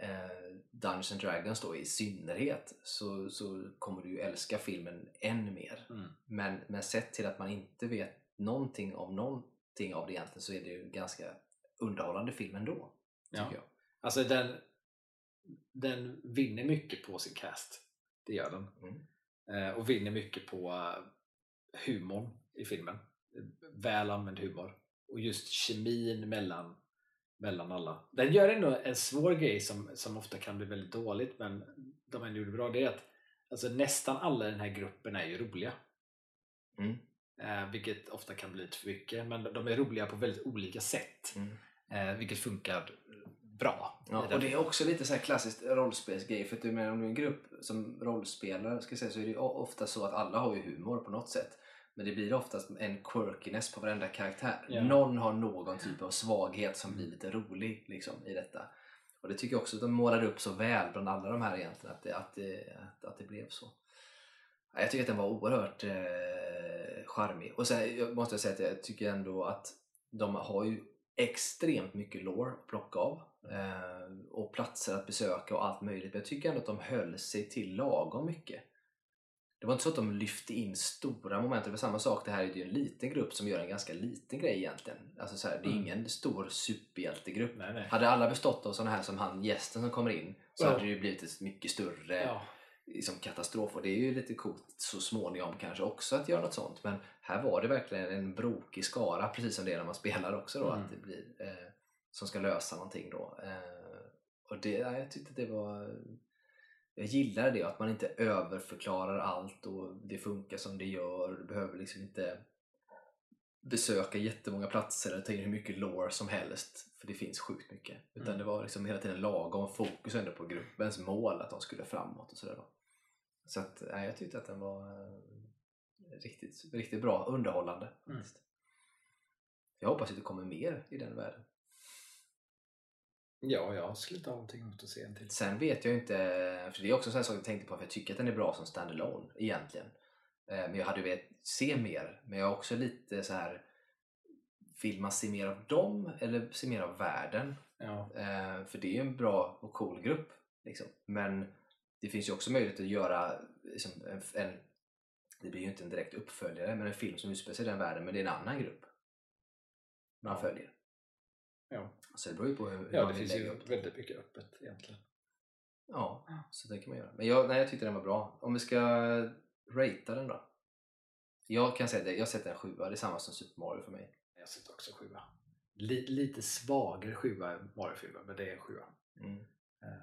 eh, Dungeons and Dragons då i synnerhet så, så kommer du ju älska filmen än mer. Mm. Men, men sett till att man inte vet någonting om någonting av det egentligen så är det ju ganska underhållande film ändå. Ja. jag. Alltså den, den vinner mycket på sin cast. Det gör den. Mm. Eh, och vinner mycket på eh, humorn i filmen. Väl använd humor. Och just kemin mellan, mellan alla. Den gör ändå en svår grej som, som ofta kan bli väldigt dåligt men de ändå gjorde bra. Det är att alltså, nästan alla i den här gruppen är ju roliga. Mm. Eh, vilket ofta kan bli lite för mycket. Men de är roliga på väldigt olika sätt. Mm. Eh, vilket funkar bra. Ja, och det är också lite så här klassiskt rollspelsgrej. För att du menar, om du är en grupp som rollspelare ska säga, så är det ofta så att alla har ju humor på något sätt. Men det blir oftast en quirkiness på varenda karaktär. Ja. Någon har någon typ av svaghet som blir lite rolig liksom, i detta. Och det tycker jag också att de målade upp så väl bland alla de här egentligen, att det, att det, att, att det blev så. Ja, Jag tycker att den var oerhört eh, charmig. Och sen jag måste jag säga att jag tycker ändå att de har ju extremt mycket lore att plocka av. Eh, och platser att besöka och allt möjligt. Men jag tycker ändå att de höll sig till lagom mycket. Det var inte så att de lyfte in stora moment. Det var samma sak, det här är ju en liten grupp som gör en ganska liten grej egentligen. Alltså så här, det är Mm. ingen stor superhjältegrupp. Nej, nej. Hade alla bestått av sådana här som han gästen som kommer in så Ja. hade det ju blivit ett mycket större Ja. liksom katastrof och det är ju lite coolt så småningom kanske också att göra något sånt men här var det verkligen en brokig skara precis som det är när man spelar också då Mm. att det blir eh, som ska lösa någonting då eh, och det, ja, jag tyckte det var jag gillar det att man inte överförklarar allt och det funkar som det gör du behöver liksom inte besöka jättemånga platser eller ta in hur mycket lore som helst för det finns sjukt mycket utan Mm. det var liksom hela tiden lagom fokus ändå på gruppens mål att de skulle framåt och sådär då. Så att, nej, jag tyckte att den var eh, riktigt, riktigt bra, underhållande. Mm. Jag hoppas att det kommer mer i den världen. Ja, jag skulle inte ha någonting emot att se en till. Sen vet jag inte, för det är också en sån sak jag tänkte på, för jag tycker att den är bra som standalone egentligen. Eh, Men jag hade velat se mer, men jag är också lite så här vill man se mer av dem eller se mer av världen? Ja. Eh, för det är ju en bra och cool grupp. Liksom. Men det finns ju också möjlighet att göra liksom, en, en, det blir ju inte en direkt uppföljare, men en film som utspelar sig i den världen, men det är en annan grupp man följer. Ja. Så det beror ju på hur, Ja, det finns ju upp väldigt mycket öppet egentligen. Ja, så det kan man göra. Men jag, nej, jag tyckte den var bra. Om vi ska ratea den då? Jag kan säga det, jag sätter en sjua. Det är samma som Super Mario för mig. Jag sätter också sjua. Li, lite svagare sjua än Mario 4, men det är en sjua. Mm. Eh.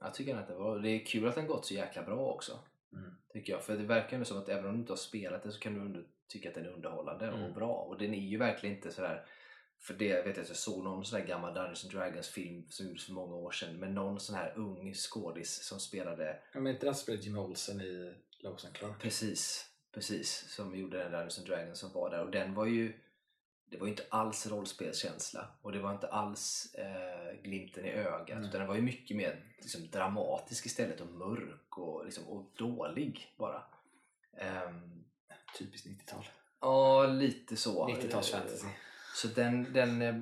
Jag tycker att det var Det är kul att den gått så jäkla bra också. Mm. Tycker jag. För det verkar ju som att även om du inte har spelat det så kan du ändå tycka att den är underhållande Mm. och bra. Och den är ju verkligen inte sådär för det vet jag att jag såg någon sån där gammal Dungeons and Dragons film som gjordes för många år sedan med någon sån här ung skådis som spelade Ja, men inte det spelade Jimmy Olsen i Lois and Clark? Precis, precis. Som gjorde den Dungeons and Dragons som var där. Och den var ju det var ju inte alls rollspelskänsla och det var inte alls eh, glimten i ögat Mm. utan den var ju mycket mer liksom, dramatisk istället och mörk och, liksom, och dålig bara. Ehm, Typiskt 90-tal. ja, lite så. 90-tals Eh, fantasy. Så den, den eh,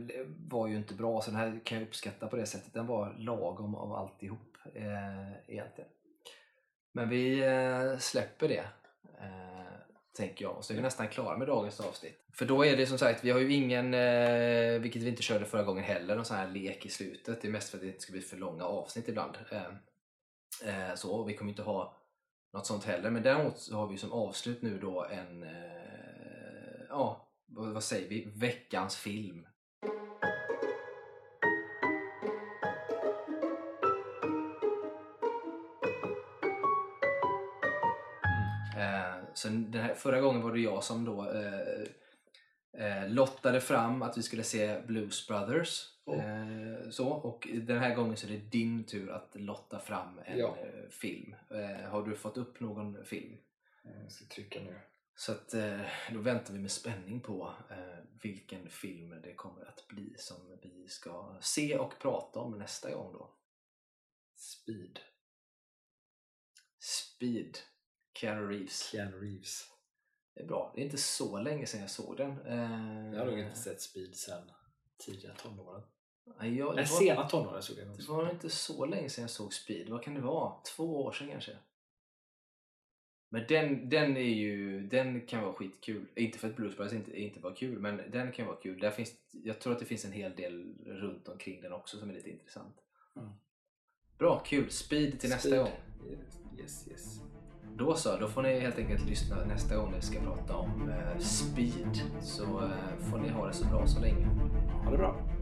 var ju inte bra, så den här kan jag uppskatta på det sättet. Den var lagom av alltihop eh, egentligen. Men vi eh, släpper det, eh, tänker jag. Och så är vi nästan klara med dagens avsnitt. För då är det som sagt, vi har ju ingen, eh, vilket vi inte körde förra gången heller, någon sån här lek i slutet. Det är mest för att det inte ska bli för långa avsnitt ibland. Eh, eh, så, vi kommer inte ha något sånt heller. Men däremot så har vi som avslut nu då en, eh, ja, vad, säger vi, veckans film. Eh, så den här, förra gången var det jag som då eh, eh, lottade fram att vi skulle se Blues Brothers. Oh. Eh, så, och den här gången så är det din tur att lotta fram en Ja. eh, film. Eh, har du fått upp någon film? Jag ska trycka nu. Så att, eh, då väntar vi med spänning på eh, vilken film det kommer att bli som vi ska se och prata om nästa gång då. Speed. Speed, Keanu Reeves. Keanu Reeves. Det är bra. Det är inte så länge sedan jag såg den. Eh, Jag har nog inte sett Speed sen tidiga tonåren. Nej, jag, Nej, det, var, sena tonåren såg jag nog. det var inte så länge sedan jag såg Speed. Vad kan det vara? Två år sedan kanske? Men den, den är ju, den kan vara skitkul. Inte för att Blues inte, inte var kul, men den kan vara kul. Där finns, jag tror att det finns en hel del runt omkring den också som är lite intressant. Mm. Bra, kul! Speed till nästa Speed. gång. Yes, yes. Då så, då får ni helt enkelt lyssna nästa gång när vi ska prata om eh, Speed. Så eh, får ni ha det så bra så länge. Ha det bra.